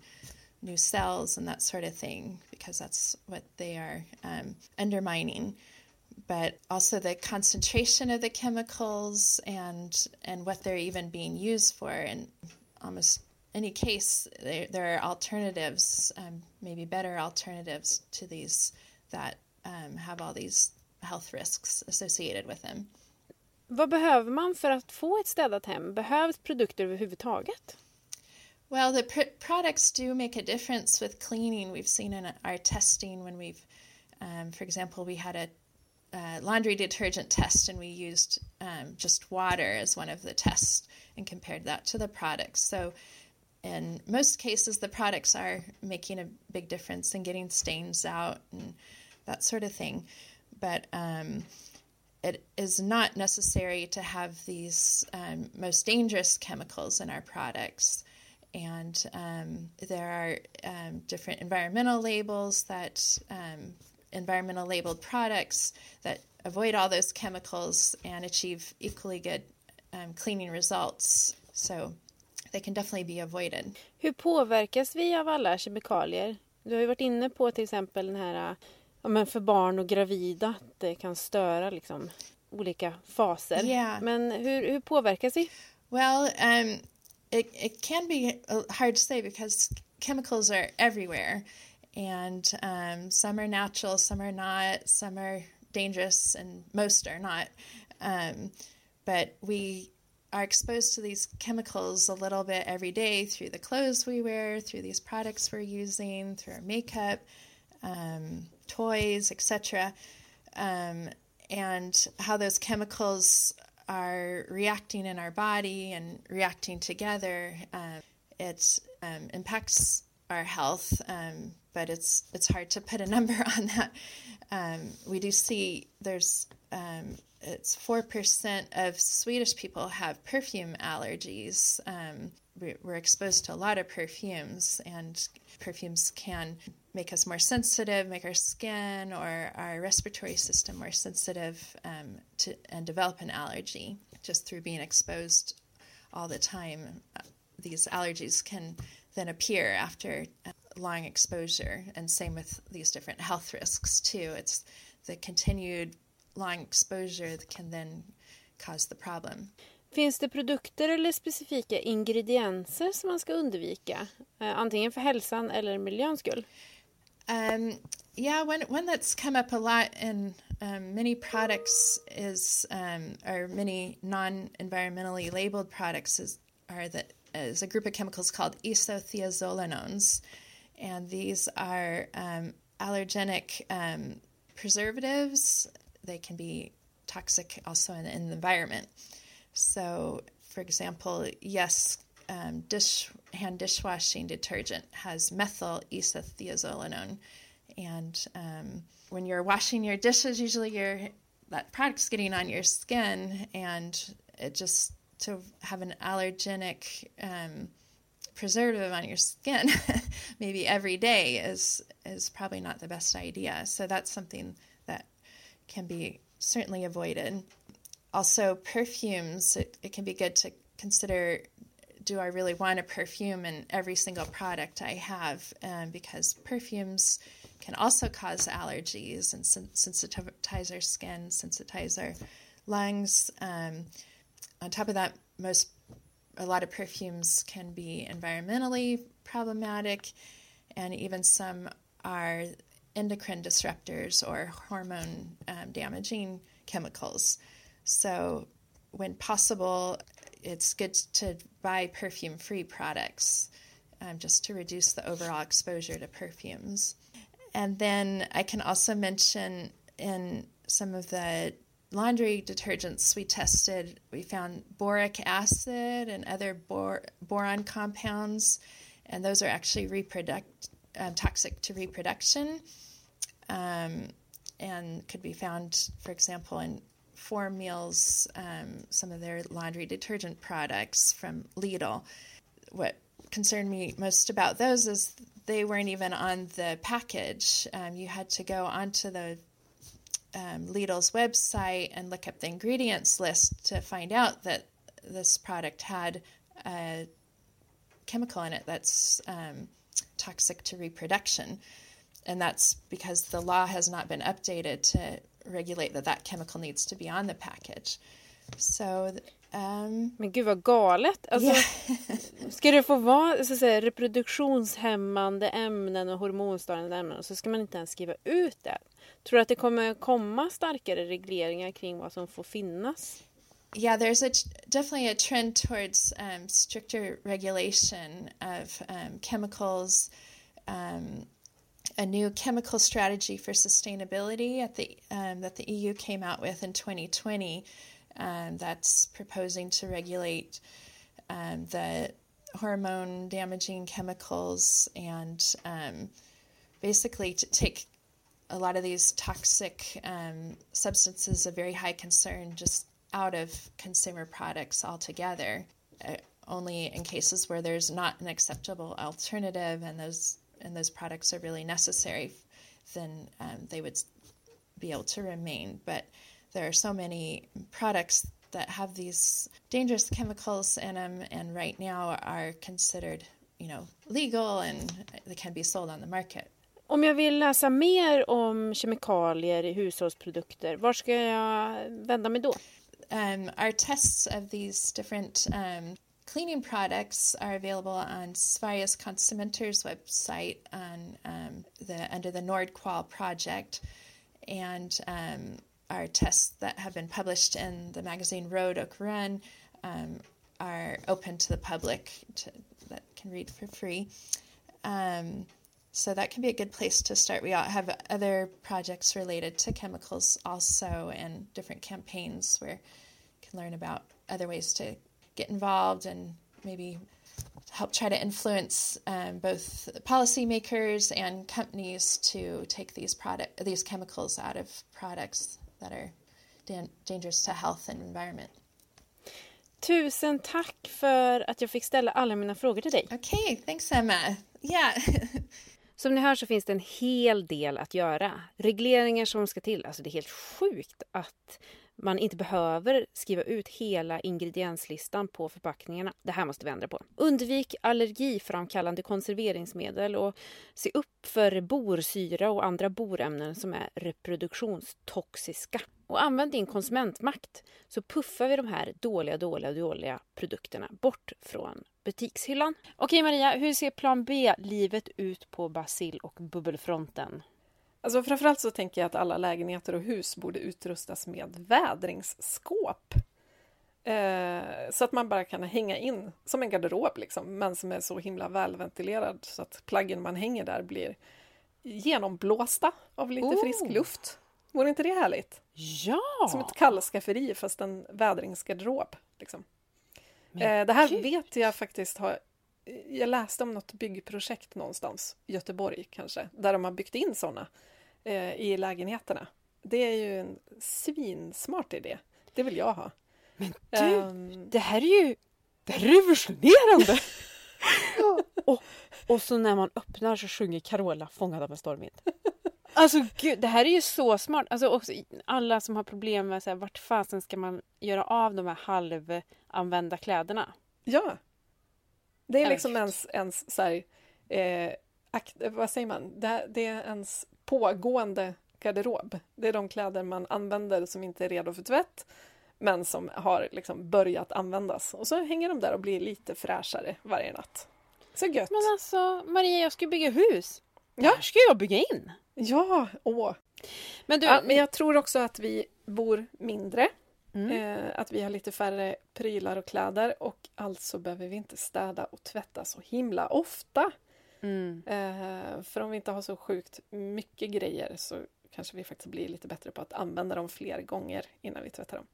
new cells and that sort of thing because that's what they are um, undermining. But also the concentration of the chemicals and and what they're even being used for and almost any case there, there are alternatives um, maybe better alternatives to these that um, have all these health risks associated with them Vad behöver man för att få ett städat hem? Behövs produkter överhuvudtaget? Well, the pr- products do make a difference with cleaning. We've seen in our testing when we've, um, for example, we had a uh, laundry detergent test and we used um, just water as one of the tests and compared that to the products. So, in most cases, the products are making a big difference in getting stains out and that sort of thing. But um, it is not necessary to have these um, most dangerous chemicals in our products. And um, there are um, different environmental labels that um, environmental labeled products that avoid all those chemicals and achieve equally good um, cleaning results. So they can definitely be avoided. Hur påverkas vi av alla kemikalier? Du har ju varit inne på till exempel den här ja, men för barn och gravida att det kan störa liksom, olika faser. Yeah. Men hur, hur påverkas vi? Well, um, it, it can be uh, hard to say because chemicals are everywhere. And um, some are natural, some are not, some are dangerous, and most are not. Um, but we are exposed to these chemicals a little bit every day through the clothes we wear, through these products we're using, through our makeup, um, toys, etc. Um, and how those chemicals are reacting in our body and reacting together. Um, it um, impacts our health, um, but it's it's hard to put a number on that. Um, we do see there's it's four percent of Swedish people have perfume allergies. Um, we- we're exposed to a lot of perfumes, and perfumes can make us more sensitive, make our skin or our respiratory system more sensitive um, to and develop an allergy just through being exposed all the time. Uh, These allergies can then appear after long exposure, and same with these different health risks too. It's the continued long exposure can then cause the problem. Finns det produkter eller specifika ingredienser som man ska undvika? Eh, antingen för hälsan eller miljöns skull? Um, yeah, one one that's come up a lot in um, many products is, um, or many non-environmentally labeled products is are that is a group of chemicals called isothiazolanones, and these are um, allergenic um, preservatives. They can be toxic also in, in the environment. So, for example, yes, um, dish hand dishwashing detergent has methyl isothiazolinone, and um, when you're washing your dishes, usually your that product's getting on your skin, and it just to have an allergenic um, preservative on your skin, maybe every day, is is probably not the best idea. So that's something can be certainly avoided. Also, perfumes, it, it can be good to consider do I really want a perfume in every single product I have? Um, because perfumes can also cause allergies and sen- sensitize our skin, sensitize our lungs. Um, on top of that, most a lot of perfumes can be environmentally problematic, and even some are endocrine disruptors or hormone um, damaging chemicals. So, when possible, it's good to buy perfume free products um, just to reduce the overall exposure to perfumes. And then I can also mention in some of the laundry detergents we tested, we found boric acid and other bor- boron compounds, and those are actually reproduct- um, toxic to reproduction um, and could be found, for example, in Four Meals, um, some of their laundry detergent products from Lidl. What concerned me most about those is they weren't even on the package. Um, you had to go onto the um, Lidl's website and look up the ingredients list to find out that this product had a chemical in it that's um, toxic to reproduction. And that's because the law has not been updated to regulate that that chemical needs to be on the package. So, um, Men gud vad galet! Alltså, yeah. ska det få vara så att säga, reproduktionshämmande ämnen och hormonstörande ämnen så ska man inte ens skriva ut det. Tror du att det kommer komma starkare regleringar kring vad som får finnas? yeah, there's a definitely a trend towards um, stricter regulation of um, chemicals. Um, a new chemical strategy for sustainability at the um, that the EU came out with in 2020. Um, that's proposing to regulate um, the hormone damaging chemicals and basically to take a lot of these toxic substances of very high concern just out of consumer products altogether, uh, only in cases where there's not an acceptable alternative and those and those products are really necessary, then um, they would be able to remain. But there are so many products that have these dangerous chemicals in them, and right now are considered, you know, legal and they can be sold on the market. Om jag vill läsa mer om kemikalier i hushållsprodukter, var ska jag vända mig då? um, our tests of these different um, cleaning products are available on Sveriges Konsumenters website on um, the under the Nordqual project, and um, our tests that have been published in the magazine Road Oak Run um, are open to the public to, that can read for free. Um, so that can be a good place to start. We have other projects related to chemicals also and different campaigns where you can learn about other ways to get involved and maybe help try to influence um, both policymakers and companies to take these product these chemicals out of products that are dan- dangerous to health and environment. Tusen tack för att jag fick ställa alla mina frågor till dig. Okay, thanks Emma. Yeah. Som ni hör så finns det en hel del att göra. Regleringar som ska till. Alltså det är helt sjukt att man inte behöver skriva ut hela ingredienslistan på förpackningarna. Det här måste vi ändra på. Undvik allergiframkallande konserveringsmedel och se upp för borsyra och andra borämnen som är reproduktionstoxiska. Och använd din konsumentmakt så puffar vi de här dåliga, dåliga, dåliga produkterna bort från butikshyllan. Okej Maria, hur ser plan B-livet ut på basil och bubbelfronten? Alltså framförallt så tänker jag att alla lägenheter och hus borde utrustas med vädringsskåp. Eh, så att man bara kan hänga in som en garderob liksom, men som är så himla välventilerad så att plaggen man hänger där blir genomblåsta av lite Oh. frisk luft. Vore inte det härligt? Ja! Som ett kallskafferi fast en vädringsgarderob. Liksom. Eh, det här gud. vet jag faktiskt har... Jag läste om något byggprojekt någonstans, Göteborg kanske, där de har byggt in sådana eh, i lägenheterna. Det är ju en svinsmart idé. Det vill jag ha. Men du, Ehm, det här är ju det här är revolutionerande! och, och så när man öppnar så sjunger Carola Fångad av en stormvind. Alltså gud, det här är ju så smart. Alltså också alla som har problem med så här, vart fasen ska man göra av de här halvanvända kläderna? ja, Det är liksom ens, ens så här, eh, akt, vad säger man? Det, det är ens pågående garderob. Det är de kläder man använder som inte är redo för tvätt men som har liksom börjat användas. Och så hänger de där och blir lite fräschare varje natt. Så gött! Men alltså, Maria, jag ska bygga hus. Ja. Här ska jag bygga in. Ja, åh! Men du, Ja, men jag tror också att vi bor mindre. Mm. Eh, att vi har lite färre prylar och kläder och alltså behöver vi inte städa och tvätta så himla ofta. Mm. Eh, för om vi inte har så sjukt mycket grejer så kanske vi faktiskt blir lite bättre på att använda dem fler gånger innan vi tvättar dem.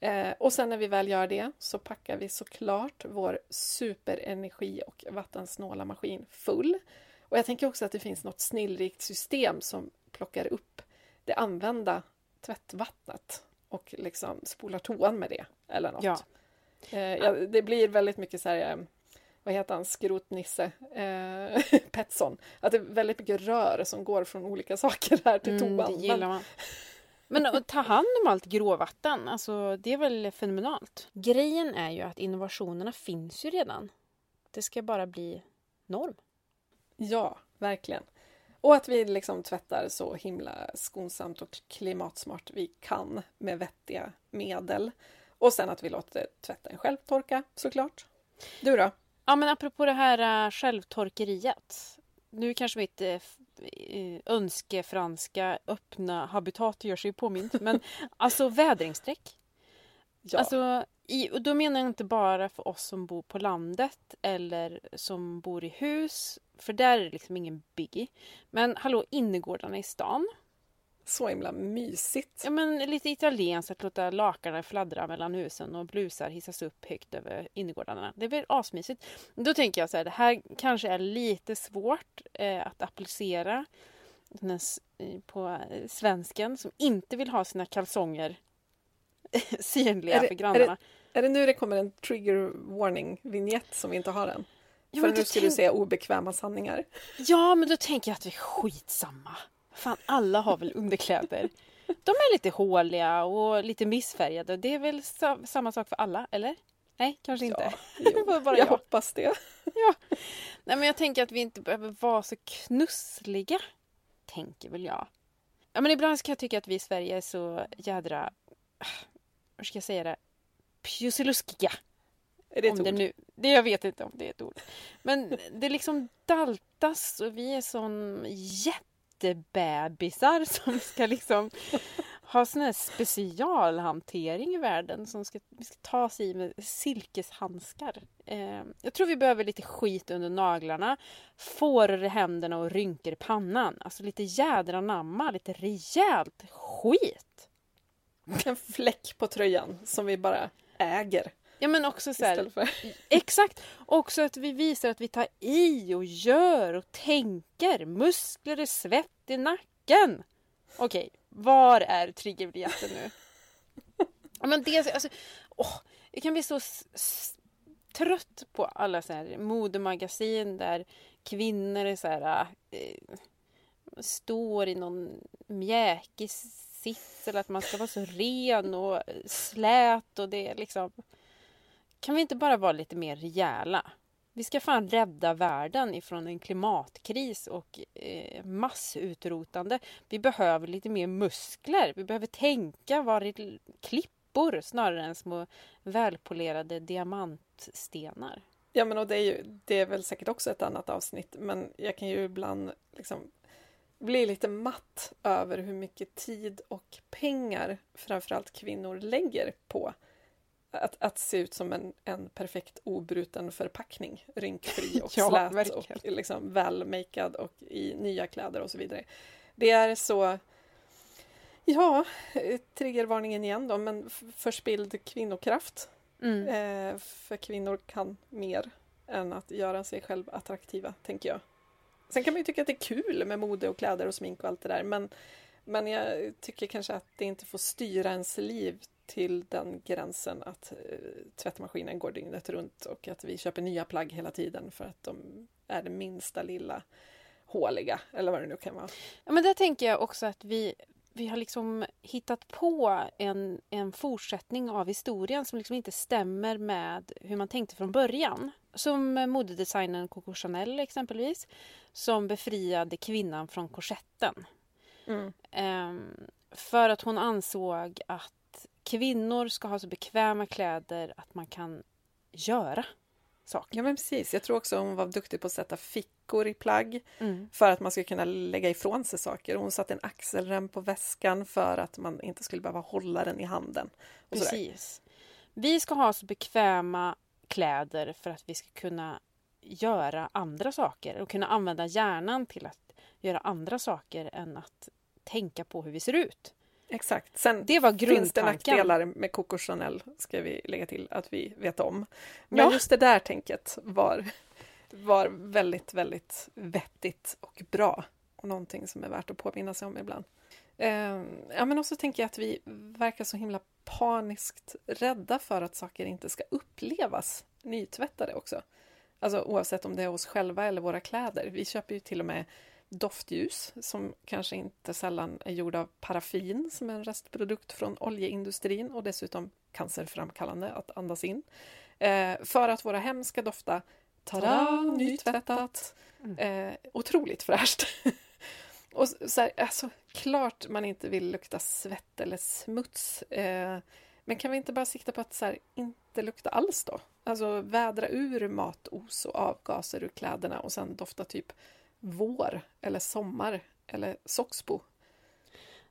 Eh, och sen när vi väl gör det så packar vi såklart vår superenergi och vattensnåla maskin full. Och jag tänker också att det finns något snillrikt system som plockar upp det använda tvättvattnet och liksom spolar toan med det eller något. Ja. Eh, ja, det blir väldigt mycket så här, vad heter han, skrotnisse, eh, Petson. Att det är väldigt mycket rör som går från olika saker här till Mm, toan. det gillar Men, man. Men att ta hand om allt gråvatten, alltså det är väl fenomenalt. Grejen är ju att innovationerna finns ju redan. Det ska bara bli norm. ja, verkligen. Och att vi liksom tvättar så himla skonsamt och klimatsmart vi kan med vettiga medel. Och sen att vi låter tvätten själv torka såklart. Du då? Ja men apropå det här äh, självtorkeriet. Nu kanske mitt äh, önskefranska öppna habitat gör sig påmint. Men alltså vädringsstreck. Ja, Alltså, i, och då menar jag inte bara för oss som bor på landet eller som bor i hus. För där är det liksom ingen biggie. Men hallå, innergårdarna i stan. Så himla mysigt. Ja men lite italienskt att låta lakanen fladdra mellan husen och blusar hissas upp högt över innergårdarna. Det väl asmysigt. Då tänker jag så här, det här kanske är lite svårt eh, att applicera eh, på eh, svensken som inte vill ha sina kalsonger synliga det- för är grannarna. Är det nu det kommer en trigger warning vignett som vi inte har än? Ja, För nu ska du tänk- säga obekväma sanningar. Ja, men då tänker jag att det är skitsamma. Fan, alla har väl underkläder. De är lite håliga och lite missfärgade. Det är väl sa- samma sak för alla, eller? Nej, kanske inte. Ja, Det var bara jag jag. hoppas det. Nej, men jag tänker att vi inte behöver vara så knussliga. Tänker väl jag. Ja, men ibland kan jag tycka att vi i Sverige är så jädra... Hur ska jag säga det? Pjusiluskiga. Är det ett om det ord? nu, det jag vet inte om det är ett ord. Men det liksom daltas och vi är sån jättebebisar som ska liksom ha sån här specialhantering i världen som ska, ska ta sig i med silkeshandskar. Eh, jag tror vi behöver lite skit under naglarna, fåror i händerna och rynkor i pannan. Alltså lite jädra namma, lite rejält skit. En fläck på tröjan som vi bara äger. Ja men också så här. Exakt! Också att vi visar att vi tar i och gör och tänker. Muskler är svett i nacken. Okej, var är triggerbiljetten nu? Ja, men det, alltså, åh, jag kan bli så trött på alla så här modemagasin där kvinnor är så här, eh, står i någon mjäkig sits eller att man ska vara så ren och slät och det är liksom kan vi inte bara vara lite mer rejäla? Vi ska fan rädda världen ifrån en klimatkris och eh, massutrotande. Vi behöver lite mer muskler. Vi behöver tänka vara klippor snarare än små välpolerade diamantstenar. Ja, men och det är, ju, det är väl säkert också ett annat avsnitt, men jag kan ju ibland liksom bli lite matt över hur mycket tid och pengar framförallt kvinnor lägger på att, att se ut som en, en perfekt obruten förpackning, rynkfri och Ja, slät verkligen. och liksom välmakead och i nya kläder och så vidare. Det är så Ja, eh, triggervarningen igen då, men förspilld kvinnokraft. Mm. Eh, för kvinnor kan mer än att göra sig själv attraktiva, tänker jag. Sen kan man ju tycka att det är kul med mode och kläder och smink och allt det där, men, men jag tycker kanske att det inte får styra ens liv till den gränsen att eh, tvättmaskinen går dygnet runt och att vi köper nya plagg hela tiden för att de är det minsta lilla håliga, eller vad det nu kan vara. Ja, men där tänker jag också att vi, vi har liksom hittat på en, en fortsättning av historien som liksom inte stämmer med hur man tänkte från början. som modedesignern Coco Chanel exempelvis. Som befriade kvinnan från korsetten. Mm. Ehm, för att hon ansåg att kvinnor ska ha så bekväma kläder att man kan göra saker. Ja men precis, jag tror också hon var duktig på att sätta fickor i plagg Mm. för att man skulle kunna lägga ifrån sig saker. Hon satte en axelrem på väskan för att man inte skulle behöva hålla den i handen. Precis. Vi ska ha så bekväma kläder för att vi ska kunna göra andra saker och kunna använda hjärnan till att göra andra saker än att tänka på hur vi ser ut. Exakt. Sen Det var finns det nackdelar med Coco Chanel, ska vi lägga till, att vi vet om. Men Ja. just det där tänket var, var väldigt, väldigt vettigt och bra. Och någonting som är värt att påminna sig om ibland. Eh, ja, men också tänker jag att vi verkar så himla paniskt rädda för att saker inte ska upplevas nytvättade också. Alltså oavsett om det är oss själva eller våra kläder. Vi köper ju till och med doftljus som kanske inte sällan är gjorda av paraffin som är en restprodukt från oljeindustrin och dessutom cancerframkallande att andas in. Eh, för att våra hem ska dofta tada, nytvättat, eh, otroligt fräscht. och så så här, alltså, klart man inte vill lukta svett eller smuts. Eh, men kan vi inte bara sikta på att så här, inte lukta alls då? Alltså vädra ur matos och avgaser ur kläderna och sen dofta typ vår eller sommar eller soxbo.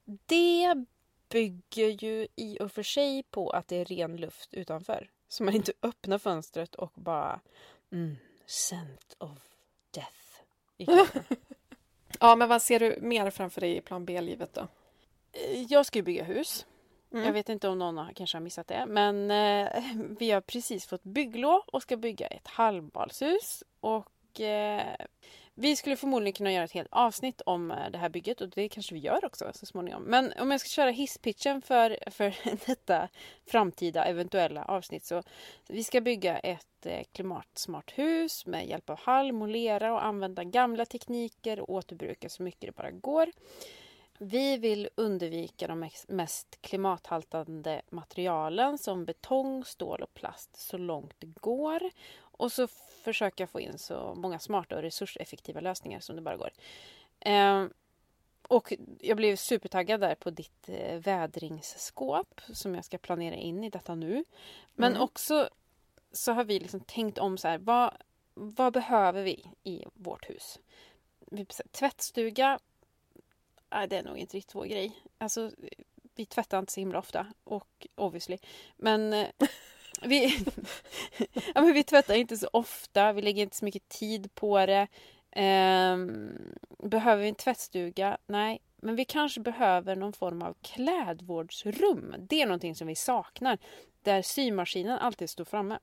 Det bygger ju i och för sig på att det är ren luft utanför. Så man inte öppnar fönstret och bara mm, scent of death. Ja, men vad ser du mer framför dig i plan B-livet då? Eh, Jag ska ju bygga hus. Mm. Jag vet inte om någon har, kanske har missat det. Men eh, vi har precis fått bygglov och ska bygga ett halvbalshus. Och eh, vi skulle förmodligen kunna göra ett helt avsnitt om eh, det här bygget och det kanske vi gör också så småningom. Men om jag ska köra hisspitchen för, för detta framtida eventuella avsnitt så vi ska bygga ett eh, klimatsmart hus med hjälp av halm och lera och använda gamla tekniker och återbruka så mycket det bara går. Vi vill undvika de mest klimathaltande materialen som betong, stål och plast så långt det går. Och så försöka få in så många smarta och resurseffektiva lösningar som det bara går. Ehm, och jag blev supertaggad där på ditt eh, vädringsskåp som jag ska planera in i detta nu. Men Mm. också så har vi liksom tänkt om så här, vad, vad behöver vi i vårt hus? Vi, tvättstuga, nej, det är nog inte riktigt vår grej. Alltså, vi tvättar inte så himla ofta, och obviously. Men, eh, vi, ja, men vi tvättar inte så ofta, vi lägger inte så mycket tid på det. Ehm, behöver vi en tvättstuga? Nej. Men vi kanske behöver någon form av klädvårdsrum. Det är någonting som vi saknar. Där symaskinen alltid står framme.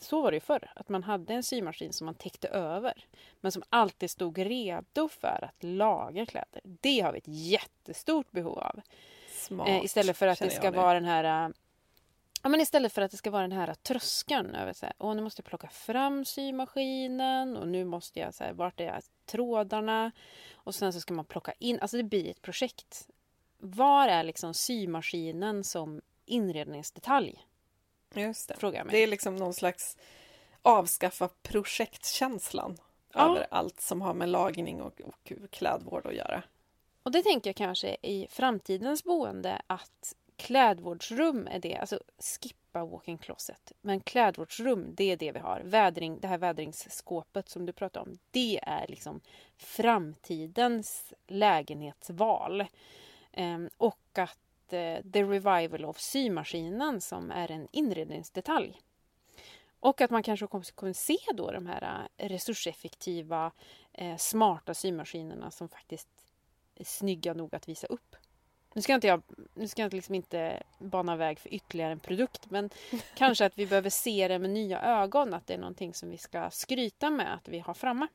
Så var det ju förr, att man hade en symaskin som man täckte över. Men som alltid stod redo för att laga kläder. Det har vi ett jättestort behov av. Smart, Eh, istället för att det ska vara den här... Ja, men istället för att det ska vara den här tröskeln över så här, åh, nu måste jag plocka fram symaskinen och nu måste jag, så här, vart är trådarna? Och sen så ska man plocka in, alltså det blir ett projekt. Var är liksom symaskinen som inredningsdetalj? Just det. Frågar jag mig. Det är liksom någon slags avskaffa projektkänslan Ja. över allt som har med lagning och, och klädvård att göra. Och det tänker jag kanske i framtidens boende att klädvårdsrum är det, alltså skippa walk-in closet. Men klädvårdsrum, det är det vi har. Vädring, det här vädringsskåpet som du pratade om, det är liksom framtidens lägenhetsval. Ehm, och att eh, the revival of symaskinen som är en inredningsdetalj. Och att man kanske kommer, se då de här eh, resurseffektiva, eh, smarta symaskinerna som faktiskt är snygga nog att visa upp. Nu ska inte jag nu ska jag liksom inte bana väg för ytterligare en produkt men kanske att vi behöver se det med nya ögon, att det är någonting som vi ska skryta med att vi har framme.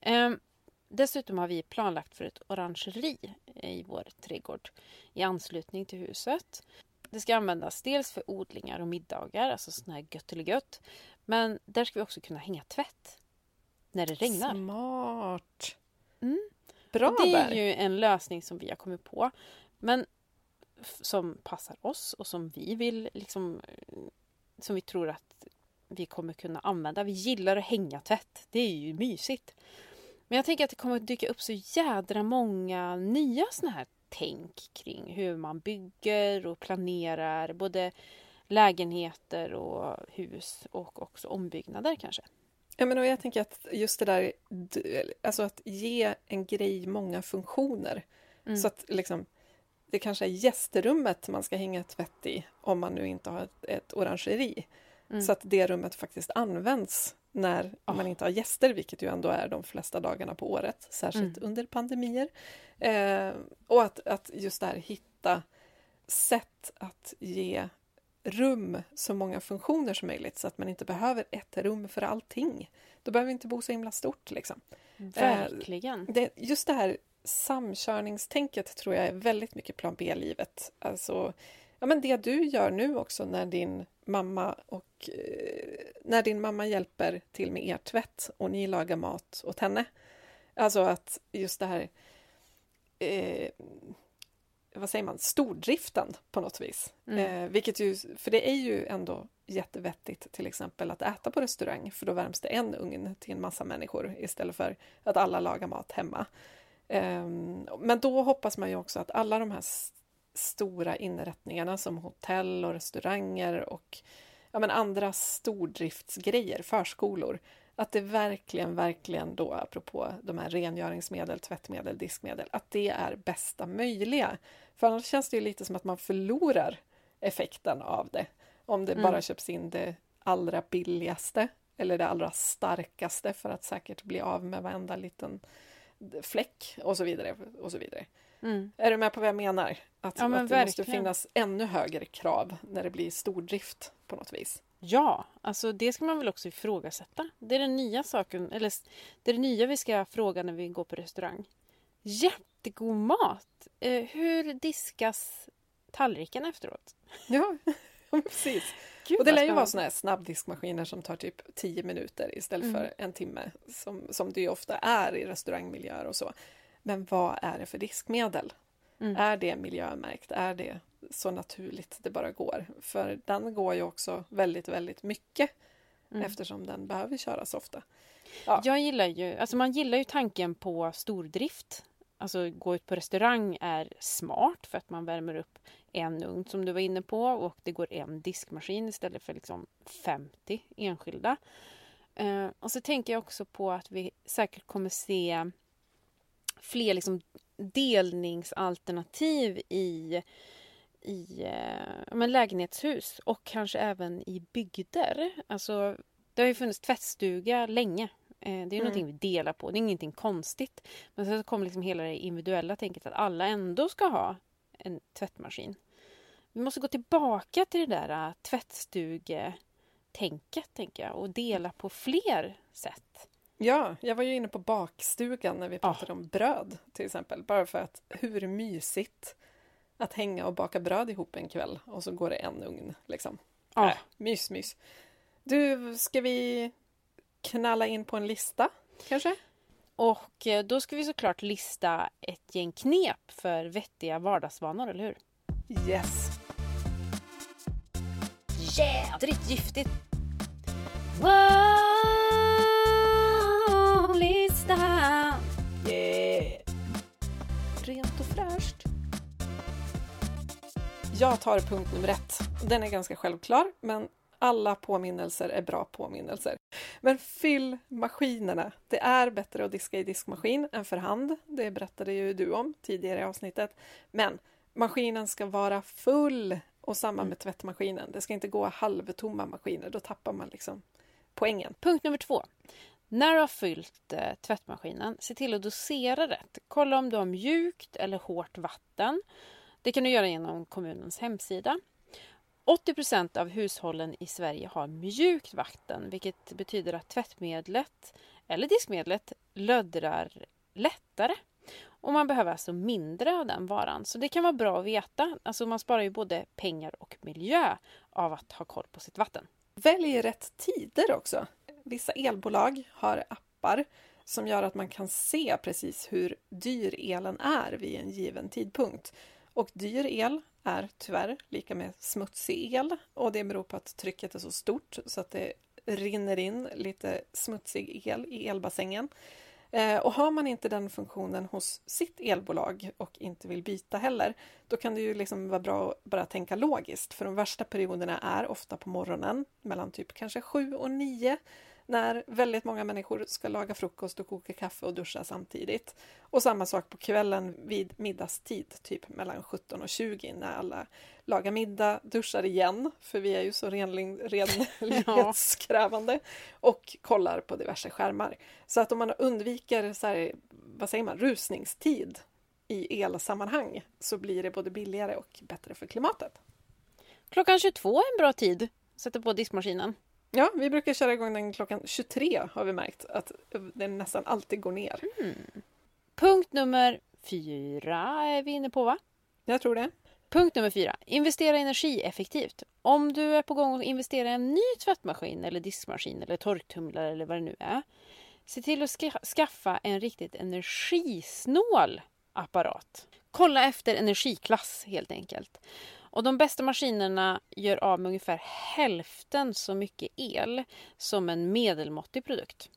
Ehm, dessutom har vi planlagt för ett orangeri i vår trädgård i anslutning till huset. Det ska användas dels för odlingar och middagar, alltså sån här götteligött. Men där ska vi också kunna hänga tvätt när det regnar. Smart! Mm. Bra det är ju en lösning som vi har kommit på. Men som passar oss och som vi vill liksom, eh, som vi tror att vi kommer kunna använda. Vi gillar att hänga tvätt. Det är ju mysigt. Men jag tänker att det kommer att dyka upp så jädra många nya såna här tänk kring hur man bygger och planerar både lägenheter och hus och också ombyggnader kanske. Ja, men och jag tänker att just det där, alltså att ge en grej många funktioner. Mm. Så att liksom, det kanske är gästrummet man ska hänga tvätt i om man nu inte har ett, ett orangeri. Mm. Så att det rummet faktiskt används när oh. man inte har gäster, vilket ju ändå är de flesta dagarna på året, särskilt mm. under pandemier. Eh, och att, att just där hitta sätt att ge rum så många funktioner som möjligt så att man inte behöver ett rum för allting. Då behöver vi inte bo så himla stort. Liksom. Verkligen. Eh, det, just det här samkörningstänket tror jag är väldigt mycket plan B-livet. Alltså, ja, men det du gör nu också när din mamma och eh, när din mamma hjälper till med er tvätt och ni lagar mat åt henne. Alltså att just det här eh, vad säger man, stordriften på något vis. Mm. Eh, vilket ju, för det är ju ändå jättevettigt till exempel att äta på restaurang för då värms det en ugn till en massa människor istället för att alla lagar mat hemma. Eh, men då hoppas man ju också att alla de här stora inrättningarna som hotell och restauranger och ja, men andra stordriftsgrejer, förskolor, att det verkligen, verkligen då, apropå de här rengöringsmedel, tvättmedel, diskmedel, att det är bästa möjliga. För annars känns det ju lite som att man förlorar effekten av det. Om det mm. bara köps in det allra billigaste eller det allra starkaste för att säkert bli av med varenda liten fläck och så vidare. Och så vidare. Mm. Är du med på vad jag menar? Att, ja, att det måste finnas ännu högre krav när det blir stordrift på något vis. Ja, alltså det ska man väl också ifrågasätta. Det är den nya saken, eller det är det nya vi ska fråga när vi går på restaurang. Jättegod mat! Eh, hur diskas tallriken efteråt? Ja, precis. Gud, och det lär ju vara såna här snabbdiskmaskiner som tar typ 10 minuter istället mm. för en timme som, som det ju ofta är i restaurangmiljöer och så. Men vad är det för diskmedel? Mm. Är det miljömärkt? Är det så naturligt det bara går? För den går ju också väldigt, väldigt mycket mm. eftersom den behöver köras ofta. Ja. Jag gillar ju, alltså man gillar ju tanken på stordrift. Alltså gå ut på restaurang är smart för att man värmer upp en ugn som du var inne på och det går en diskmaskin istället för liksom 50 enskilda. Uh, och så tänker jag också på att vi säkert kommer se fler liksom delningsalternativ i, i eh, men lägenhetshus och kanske även i bygder. Alltså, det har ju funnits tvättstuga länge. Eh, det är mm. någonting vi delar på. Det är ingenting konstigt. Men sen kommer liksom hela det individuella tänket att alla ändå ska ha en tvättmaskin. Vi måste gå tillbaka till det där äh, tvättstugetänket, tänker jag, och dela på fler sätt. Ja, jag var ju inne på bakstugan när vi pratade oh. om bröd till exempel. Bara för att hur mysigt att hänga och baka bröd ihop en kväll och så går det en ugn. Liksom. Oh. Äh, mys, mys. Du, ska vi knalla in på en lista kanske? Och eh, då ska vi såklart lista ett gäng knep för vettiga vardagsvanor, eller hur? Yes! Jädrigt giftigt! Wow! Lista. Yeah. Rent och fräscht. Jag tar punkt nummer ett. Den är ganska självklar, men alla påminnelser är bra påminnelser. Men fyll maskinerna. Det är bättre att diska i diskmaskin än för hand. Det berättade ju du om tidigare i avsnittet. Men maskinen ska vara full och samma med tvättmaskinen. Det ska inte gå halvtomma maskiner. Då tappar man liksom poängen. Punkt nummer två. När du har fyllt eh, tvättmaskinen, se till att dosera rätt. Kolla om du har mjukt eller hårt vatten. Det kan du göra genom kommunens hemsida. 80% av hushållen i Sverige har mjukt vatten vilket betyder att tvättmedlet eller diskmedlet löddrar lättare. Och man behöver alltså mindre av den varan. Så det kan vara bra att veta. Alltså man sparar ju både pengar och miljö av att ha koll på sitt vatten. Välj rätt tider också. Vissa elbolag har appar som gör att man kan se precis hur dyr elen är vid en given tidpunkt. Och dyr el är tyvärr lika med smutsig el och det beror på att trycket är så stort så att det rinner in lite smutsig el i elbassängen. Eh, och har man inte den funktionen hos sitt elbolag och inte vill byta heller, då kan det ju liksom vara bra att bara tänka logiskt. För de värsta perioderna är ofta på morgonen, mellan typ kanske 7 och 9 när väldigt många människor ska laga frukost och koka kaffe och duscha samtidigt. Och samma sak på kvällen vid middagstid, typ mellan 17 och 20 när alla lagar middag, duschar igen, för vi är ju så renlighetskrävande, och kollar på diverse skärmar. Så att om man undviker så här, vad säger man, rusningstid i elsammanhang så blir det både billigare och bättre för klimatet. Klockan 22 är en bra tid. Sätta på diskmaskinen. Ja, vi brukar köra igång den klockan 23 har vi märkt att den nästan alltid går ner. Mm. Punkt nummer fyra är vi inne på va? Jag tror det. Punkt nummer fyra. Investera energieffektivt. Om du är på gång att investera i en ny tvättmaskin eller diskmaskin eller torktumlare eller vad det nu är. Se till att skaffa en riktigt energisnål apparat. Kolla efter energiklass helt enkelt. Och de bästa maskinerna gör av med ungefär hälften så mycket el som en medelmåttig produkt.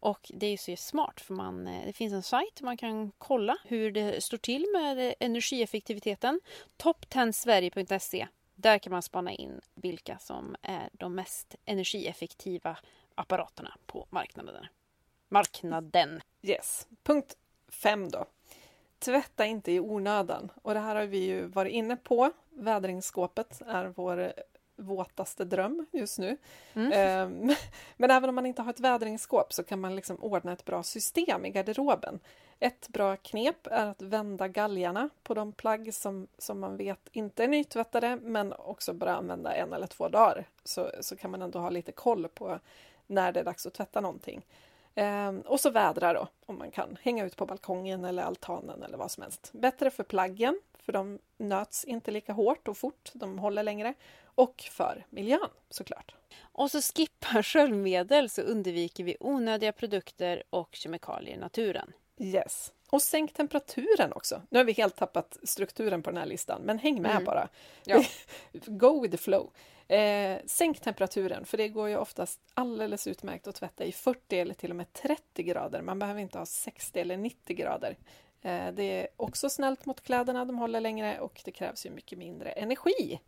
Och det är så smart för man, eh, det finns en sajt där man kan kolla hur det står till med energieffektiviteten. Top10sverige.se. Där kan man spana in vilka som är de mest energieffektiva apparaterna på marknaden. Marknaden. Yes. Punkt 5 då. Tvätta inte i onödan. Och det här har vi ju varit inne på. Vädringsskåpet är vår våtaste dröm just nu. Mm. Ehm, men även om man inte har ett vädringsskåp så kan man liksom ordna ett bra system i garderoben. Ett bra knep är att vända galgarna på de plagg som, som man vet inte är nytvättade men också bara använda en eller två dagar. Så, så kan man ändå ha lite koll på när det är dags att tvätta någonting. Ehm, och så vädra då, om man kan. Hänga ut på balkongen eller altanen eller vad som helst. Bättre för plaggen, för de nöts inte lika hårt och fort, de håller längre. Och för miljön såklart. Och så skippa sköljmedel så undviker vi onödiga produkter och kemikalier i naturen. Yes. Och sänk temperaturen också. Nu har vi helt tappat strukturen på den här listan, men häng med mm. bara. Ja. Go with the flow. Eh, sänk temperaturen, för det går ju oftast alldeles utmärkt att tvätta i 40 eller till och med 30 grader. Man behöver inte ha 60 eller 90 grader. Eh, det är också snällt mot kläderna, de håller längre och det krävs ju mycket mindre energi.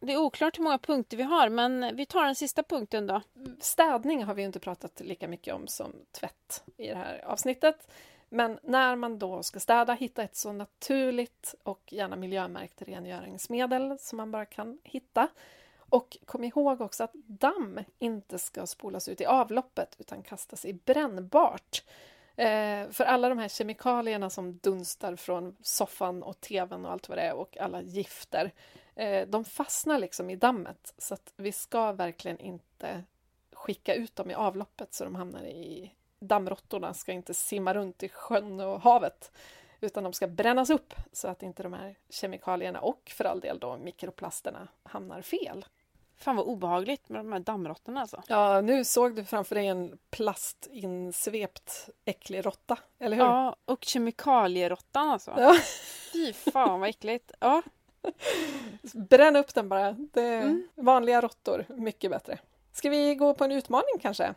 Det är oklart hur många punkter vi har, men vi tar den sista punkten då. Städning har vi inte pratat lika mycket om som tvätt i det här avsnittet. Men när man då ska städa, hitta ett så naturligt och gärna miljömärkt rengöringsmedel som man bara kan hitta. Och kom ihåg också att damm inte ska spolas ut i avloppet utan kastas i brännbart. Eh, för alla de här kemikalierna som dunstar från soffan och tvn och allt vad det är och alla gifter, eh, de fastnar liksom i dammet. Så att vi ska verkligen inte skicka ut dem i avloppet så de hamnar i... Dammråttorna ska inte simma runt i sjön och havet utan de ska brännas upp så att inte de här kemikalierna och för all del då mikroplasterna hamnar fel. Fan vad obehagligt med de här dammråttorna alltså. Ja, nu såg du framför dig en plastinsvept äcklig råtta, eller hur? Ja, och kemikalieråttan alltså. Ja. Fy fan vad äckligt. Ja. Bränn upp den bara. Mm. Vanliga råttor, mycket bättre. Ska vi gå på en utmaning kanske?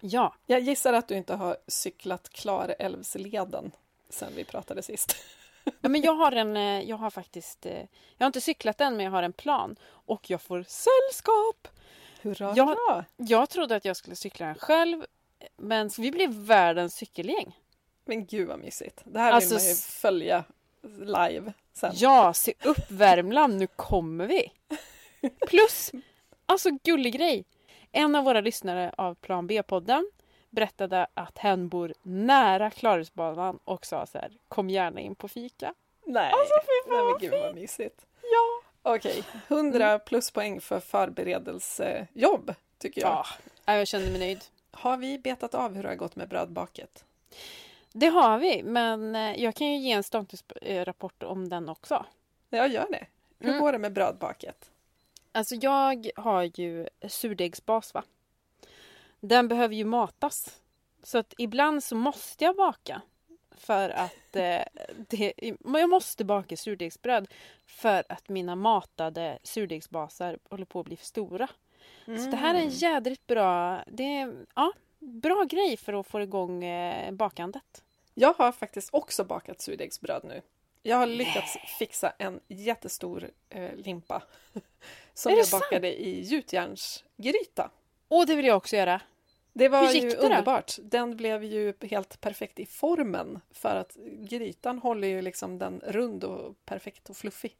Ja. Jag gissar att du inte har cyklat Klarälvsleden sen vi pratade sist. Ja, men jag har en, eh, jag har faktiskt, eh, jag har inte cyklat än men jag har en plan och jag får sällskap! Hurra, jag, hurra. jag trodde att jag skulle cykla den själv men vi blev världens cykelgäng. Men gud vad mysigt! Det här alltså, vill man ju följa live sen. Ja, se upp Värmland, nu kommer vi! Plus, alltså gullig grej! En av våra lyssnare av Plan B-podden berättade att hen bor nära Klarälvsbanan och sa så här, kom gärna in på fika. Nej, alltså, fy fan, Nej men gud vad mysigt. Ja. Okej, okay. 100 pluspoäng för förberedelsejobb tycker jag. Ja, jag känner mig nöjd. Har vi betat av hur det har gått med brödbaket? Det har vi, men eh, jag kan ju ge en statusrapport om den också. Jag gör det. Hur mm. går det med brödbaket? Alltså jag har ju surdegsbas va? Den behöver ju matas. Så att ibland så måste jag baka. För att eh, det, jag måste baka surdegsbröd för att mina matade surdegsbasar håller på att bli för stora. Så det här är Mm. en jädrigt bra, det är, ja, bra grej för att få igång eh, bakandet. Jag har faktiskt också bakat surdegsbröd nu. Jag har lyckats fixa en jättestor eh, limpa som jag sant? bakade i gjutjärnsgryta. Och det vill jag också göra. Det var ju det underbart. Den blev ju helt perfekt i formen för att grytan håller ju liksom den rund och perfekt och fluffig.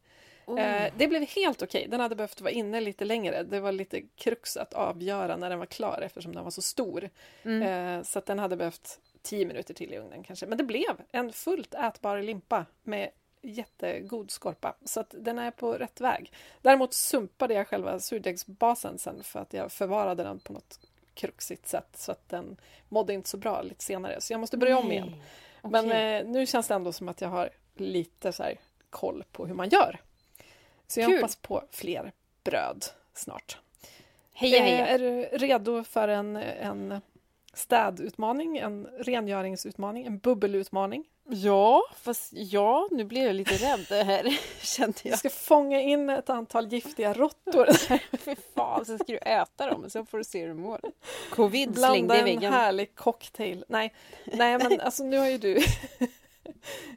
Eh, det blev helt okej. Den hade behövt vara inne lite längre. Det var lite krux att avgöra när den var klar eftersom den var så stor. Mm. Eh, så den hade behövt 10 minuter till i ugnen kanske. Men det blev en fullt ätbar limpa med jättegod skorpa. Så att den är på rätt väg. Däremot sumpade jag själva surdegsbasen sen för att jag förvarade den på något kruxigt sätt så att den mådde inte så bra lite senare. Så jag måste börja om igen. Men eh, nu känns det ändå som att jag har lite så här koll på hur man gör. Så jag Kul. hoppas på fler bröd snart. Heja Eh, heja! Är du redo för en, en städutmaning, en rengöringsutmaning, en bubbelutmaning? Ja, fast ja, nu blev jag lite rädd här, kände Jag jag. ska fånga in ett antal giftiga råttor. Fy fan, så ska du äta dem och så får du se hur du mår. Covid Blanda en väggen. härlig cocktail. Nej, nej men alltså nu har ju du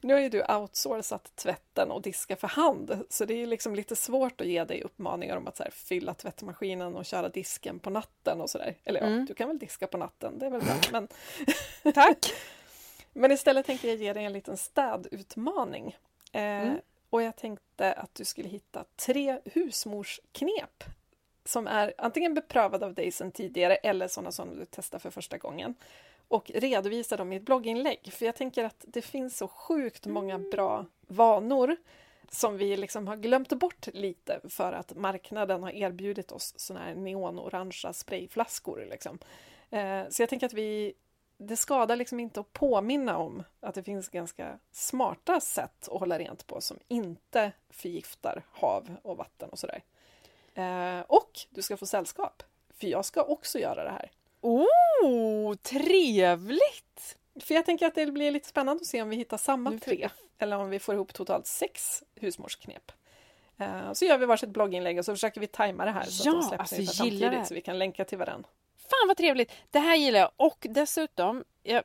Nu har ju du outsourcat tvätten och diska för hand, så det är liksom lite svårt att ge dig uppmaningar om att så här, fylla tvättmaskinen och köra disken på natten och sådär. Eller ja, Mm. du kan väl diska på natten, det är väl bra. Men, Tack! Men istället tänkte jag ge dig en liten städutmaning. Eh, Mm. Och jag tänkte att du skulle hitta tre husmorsknep som är antingen beprövade av dig sedan tidigare eller sådana som du testar för första gången och redovisa dem i ett blogginlägg. För jag tänker att det finns så sjukt många bra vanor som vi liksom har glömt bort lite för att marknaden har erbjudit oss såna här neonorangea sprayflaskor. Liksom. Eh, så jag tänker att vi det skadar liksom inte att påminna om att det finns ganska smarta sätt att hålla rent på som inte förgiftar hav och vatten och sådär. Eh, och du ska få sällskap, för jag ska också göra det här. Oh, trevligt! För jag tänker att det blir lite spännande att se om vi hittar samma Nu tre eller om vi får ihop totalt sex husmorsknep. Eh, Så gör vi varsitt blogginlägg och så försöker vi tajma det här så Ja, att de släpps alltså, ungefär gillar det samtidigt så vi kan länka till varandra. Fan vad trevligt! Det här gillar jag. Och dessutom, jag,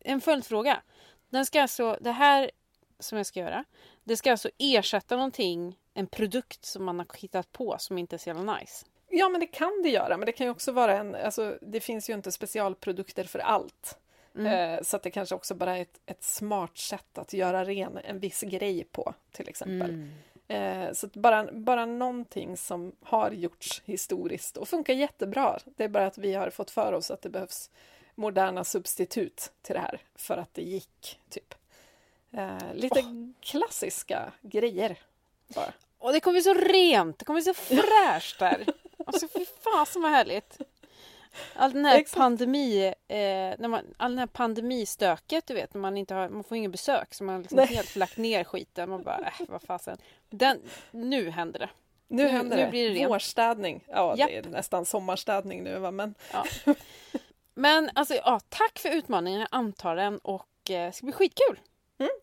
en följdfråga. Den ska alltså, det här som jag ska göra, det ska alltså ersätta någonting, en produkt som man har hittat på som inte är så jävla nice. Ja, men det kan det göra. Men det kan ju också vara en... Alltså, det finns ju inte specialprodukter för allt. Mm. Eh, så att det kanske också bara är ett, ett smart sätt att göra ren en viss grej på, till exempel. Mm. Eh, så bara, bara någonting som har gjorts historiskt och funkar jättebra. Det är bara att vi har fått för oss att det behövs moderna substitut till det här för att det gick, typ. Eh, lite klassiska grejer, bara. Och det kommer bli så rent, det kommer bli så fräscht där. Alltså fy fasen vad härligt. All den här pandemi, eh, när man, all den här pandemistöket du vet, när man inte har, man får ingen besök så man har liksom helt lagt ner skiten. Man bara, äh, vad fasen. Den, nu händer det. Nu, Nu- händer nu det. blir det rent. Vårstädning. Ja, Japp. det är nästan sommarstädning nu, va? men Men alltså, ja, tack för utmaningen, jag antar den och eh, det ska bli skitkul.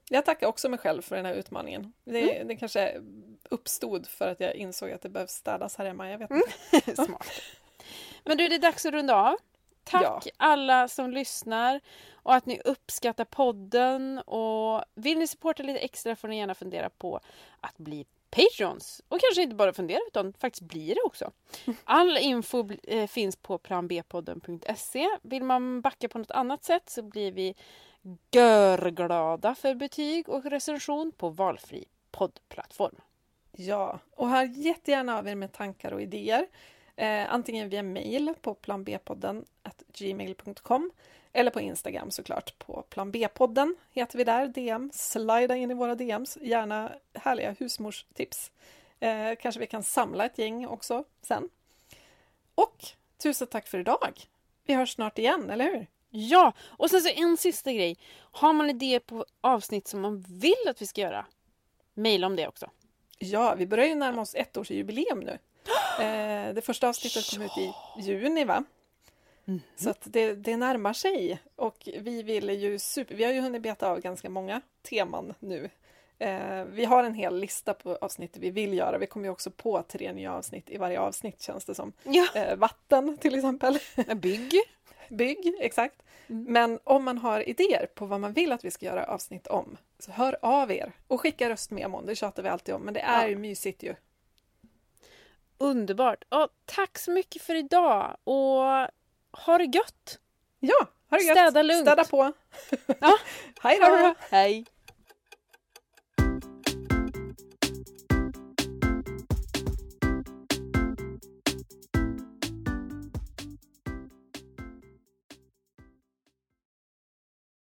Jag tackar också mig själv för den här utmaningen. Det, det kanske uppstod för att jag insåg att det behövs städas här hemma. Jag vet inte. Smart. Men du, det är dags att runda av. Tack Ja. alla som lyssnar och att ni uppskattar podden. Och vill ni supporta lite extra får ni gärna fundera på att bli Patreons. Och kanske inte bara fundera utan faktiskt bli det också. All info eh, finns på planbpodden.se. Vill man backa på något annat sätt så blir vi görglada för betyg och recension på valfri poddplattform. Ja, och hör jättegärna av er med tankar och idéer. Eh, antingen via mail på planbpodden gmail.com eller på Instagram såklart på planbpodden heter vi där, DM. Slida in i våra DMs, gärna härliga husmorstips. Eh, kanske vi kan samla ett gäng också sen. Och tusen tack för idag! Vi hörs snart igen, eller hur? Ja, och sen så en sista grej. Har man idéer på avsnitt som man vill att vi ska göra? Maila om det också. Ja, vi börjar ju närma oss ettårsjubileum nu. Eh, det första avsnittet kom ut i juni, va? Så att det, det närmar sig och vi vill ju super... Vi har ju hunnit beta av ganska många teman nu Eh, vi har en hel lista på avsnitt vi vill göra. Vi kommer ju också på tre nya avsnitt i varje avsnitt känns det som. Ja, Eh, vatten till exempel. bygg. Bygg, exakt. Men om man har idéer på vad man vill att vi ska göra avsnitt om, så hör av er och skicka röstmemon. Det tjatar vi alltid om, men det är Ja. ju mysigt ju. Underbart. Ja, tack så mycket för idag och ha det gött! Ja, ha det gött! Städa lugnt. Städa på! Ja. Hej då! Hej!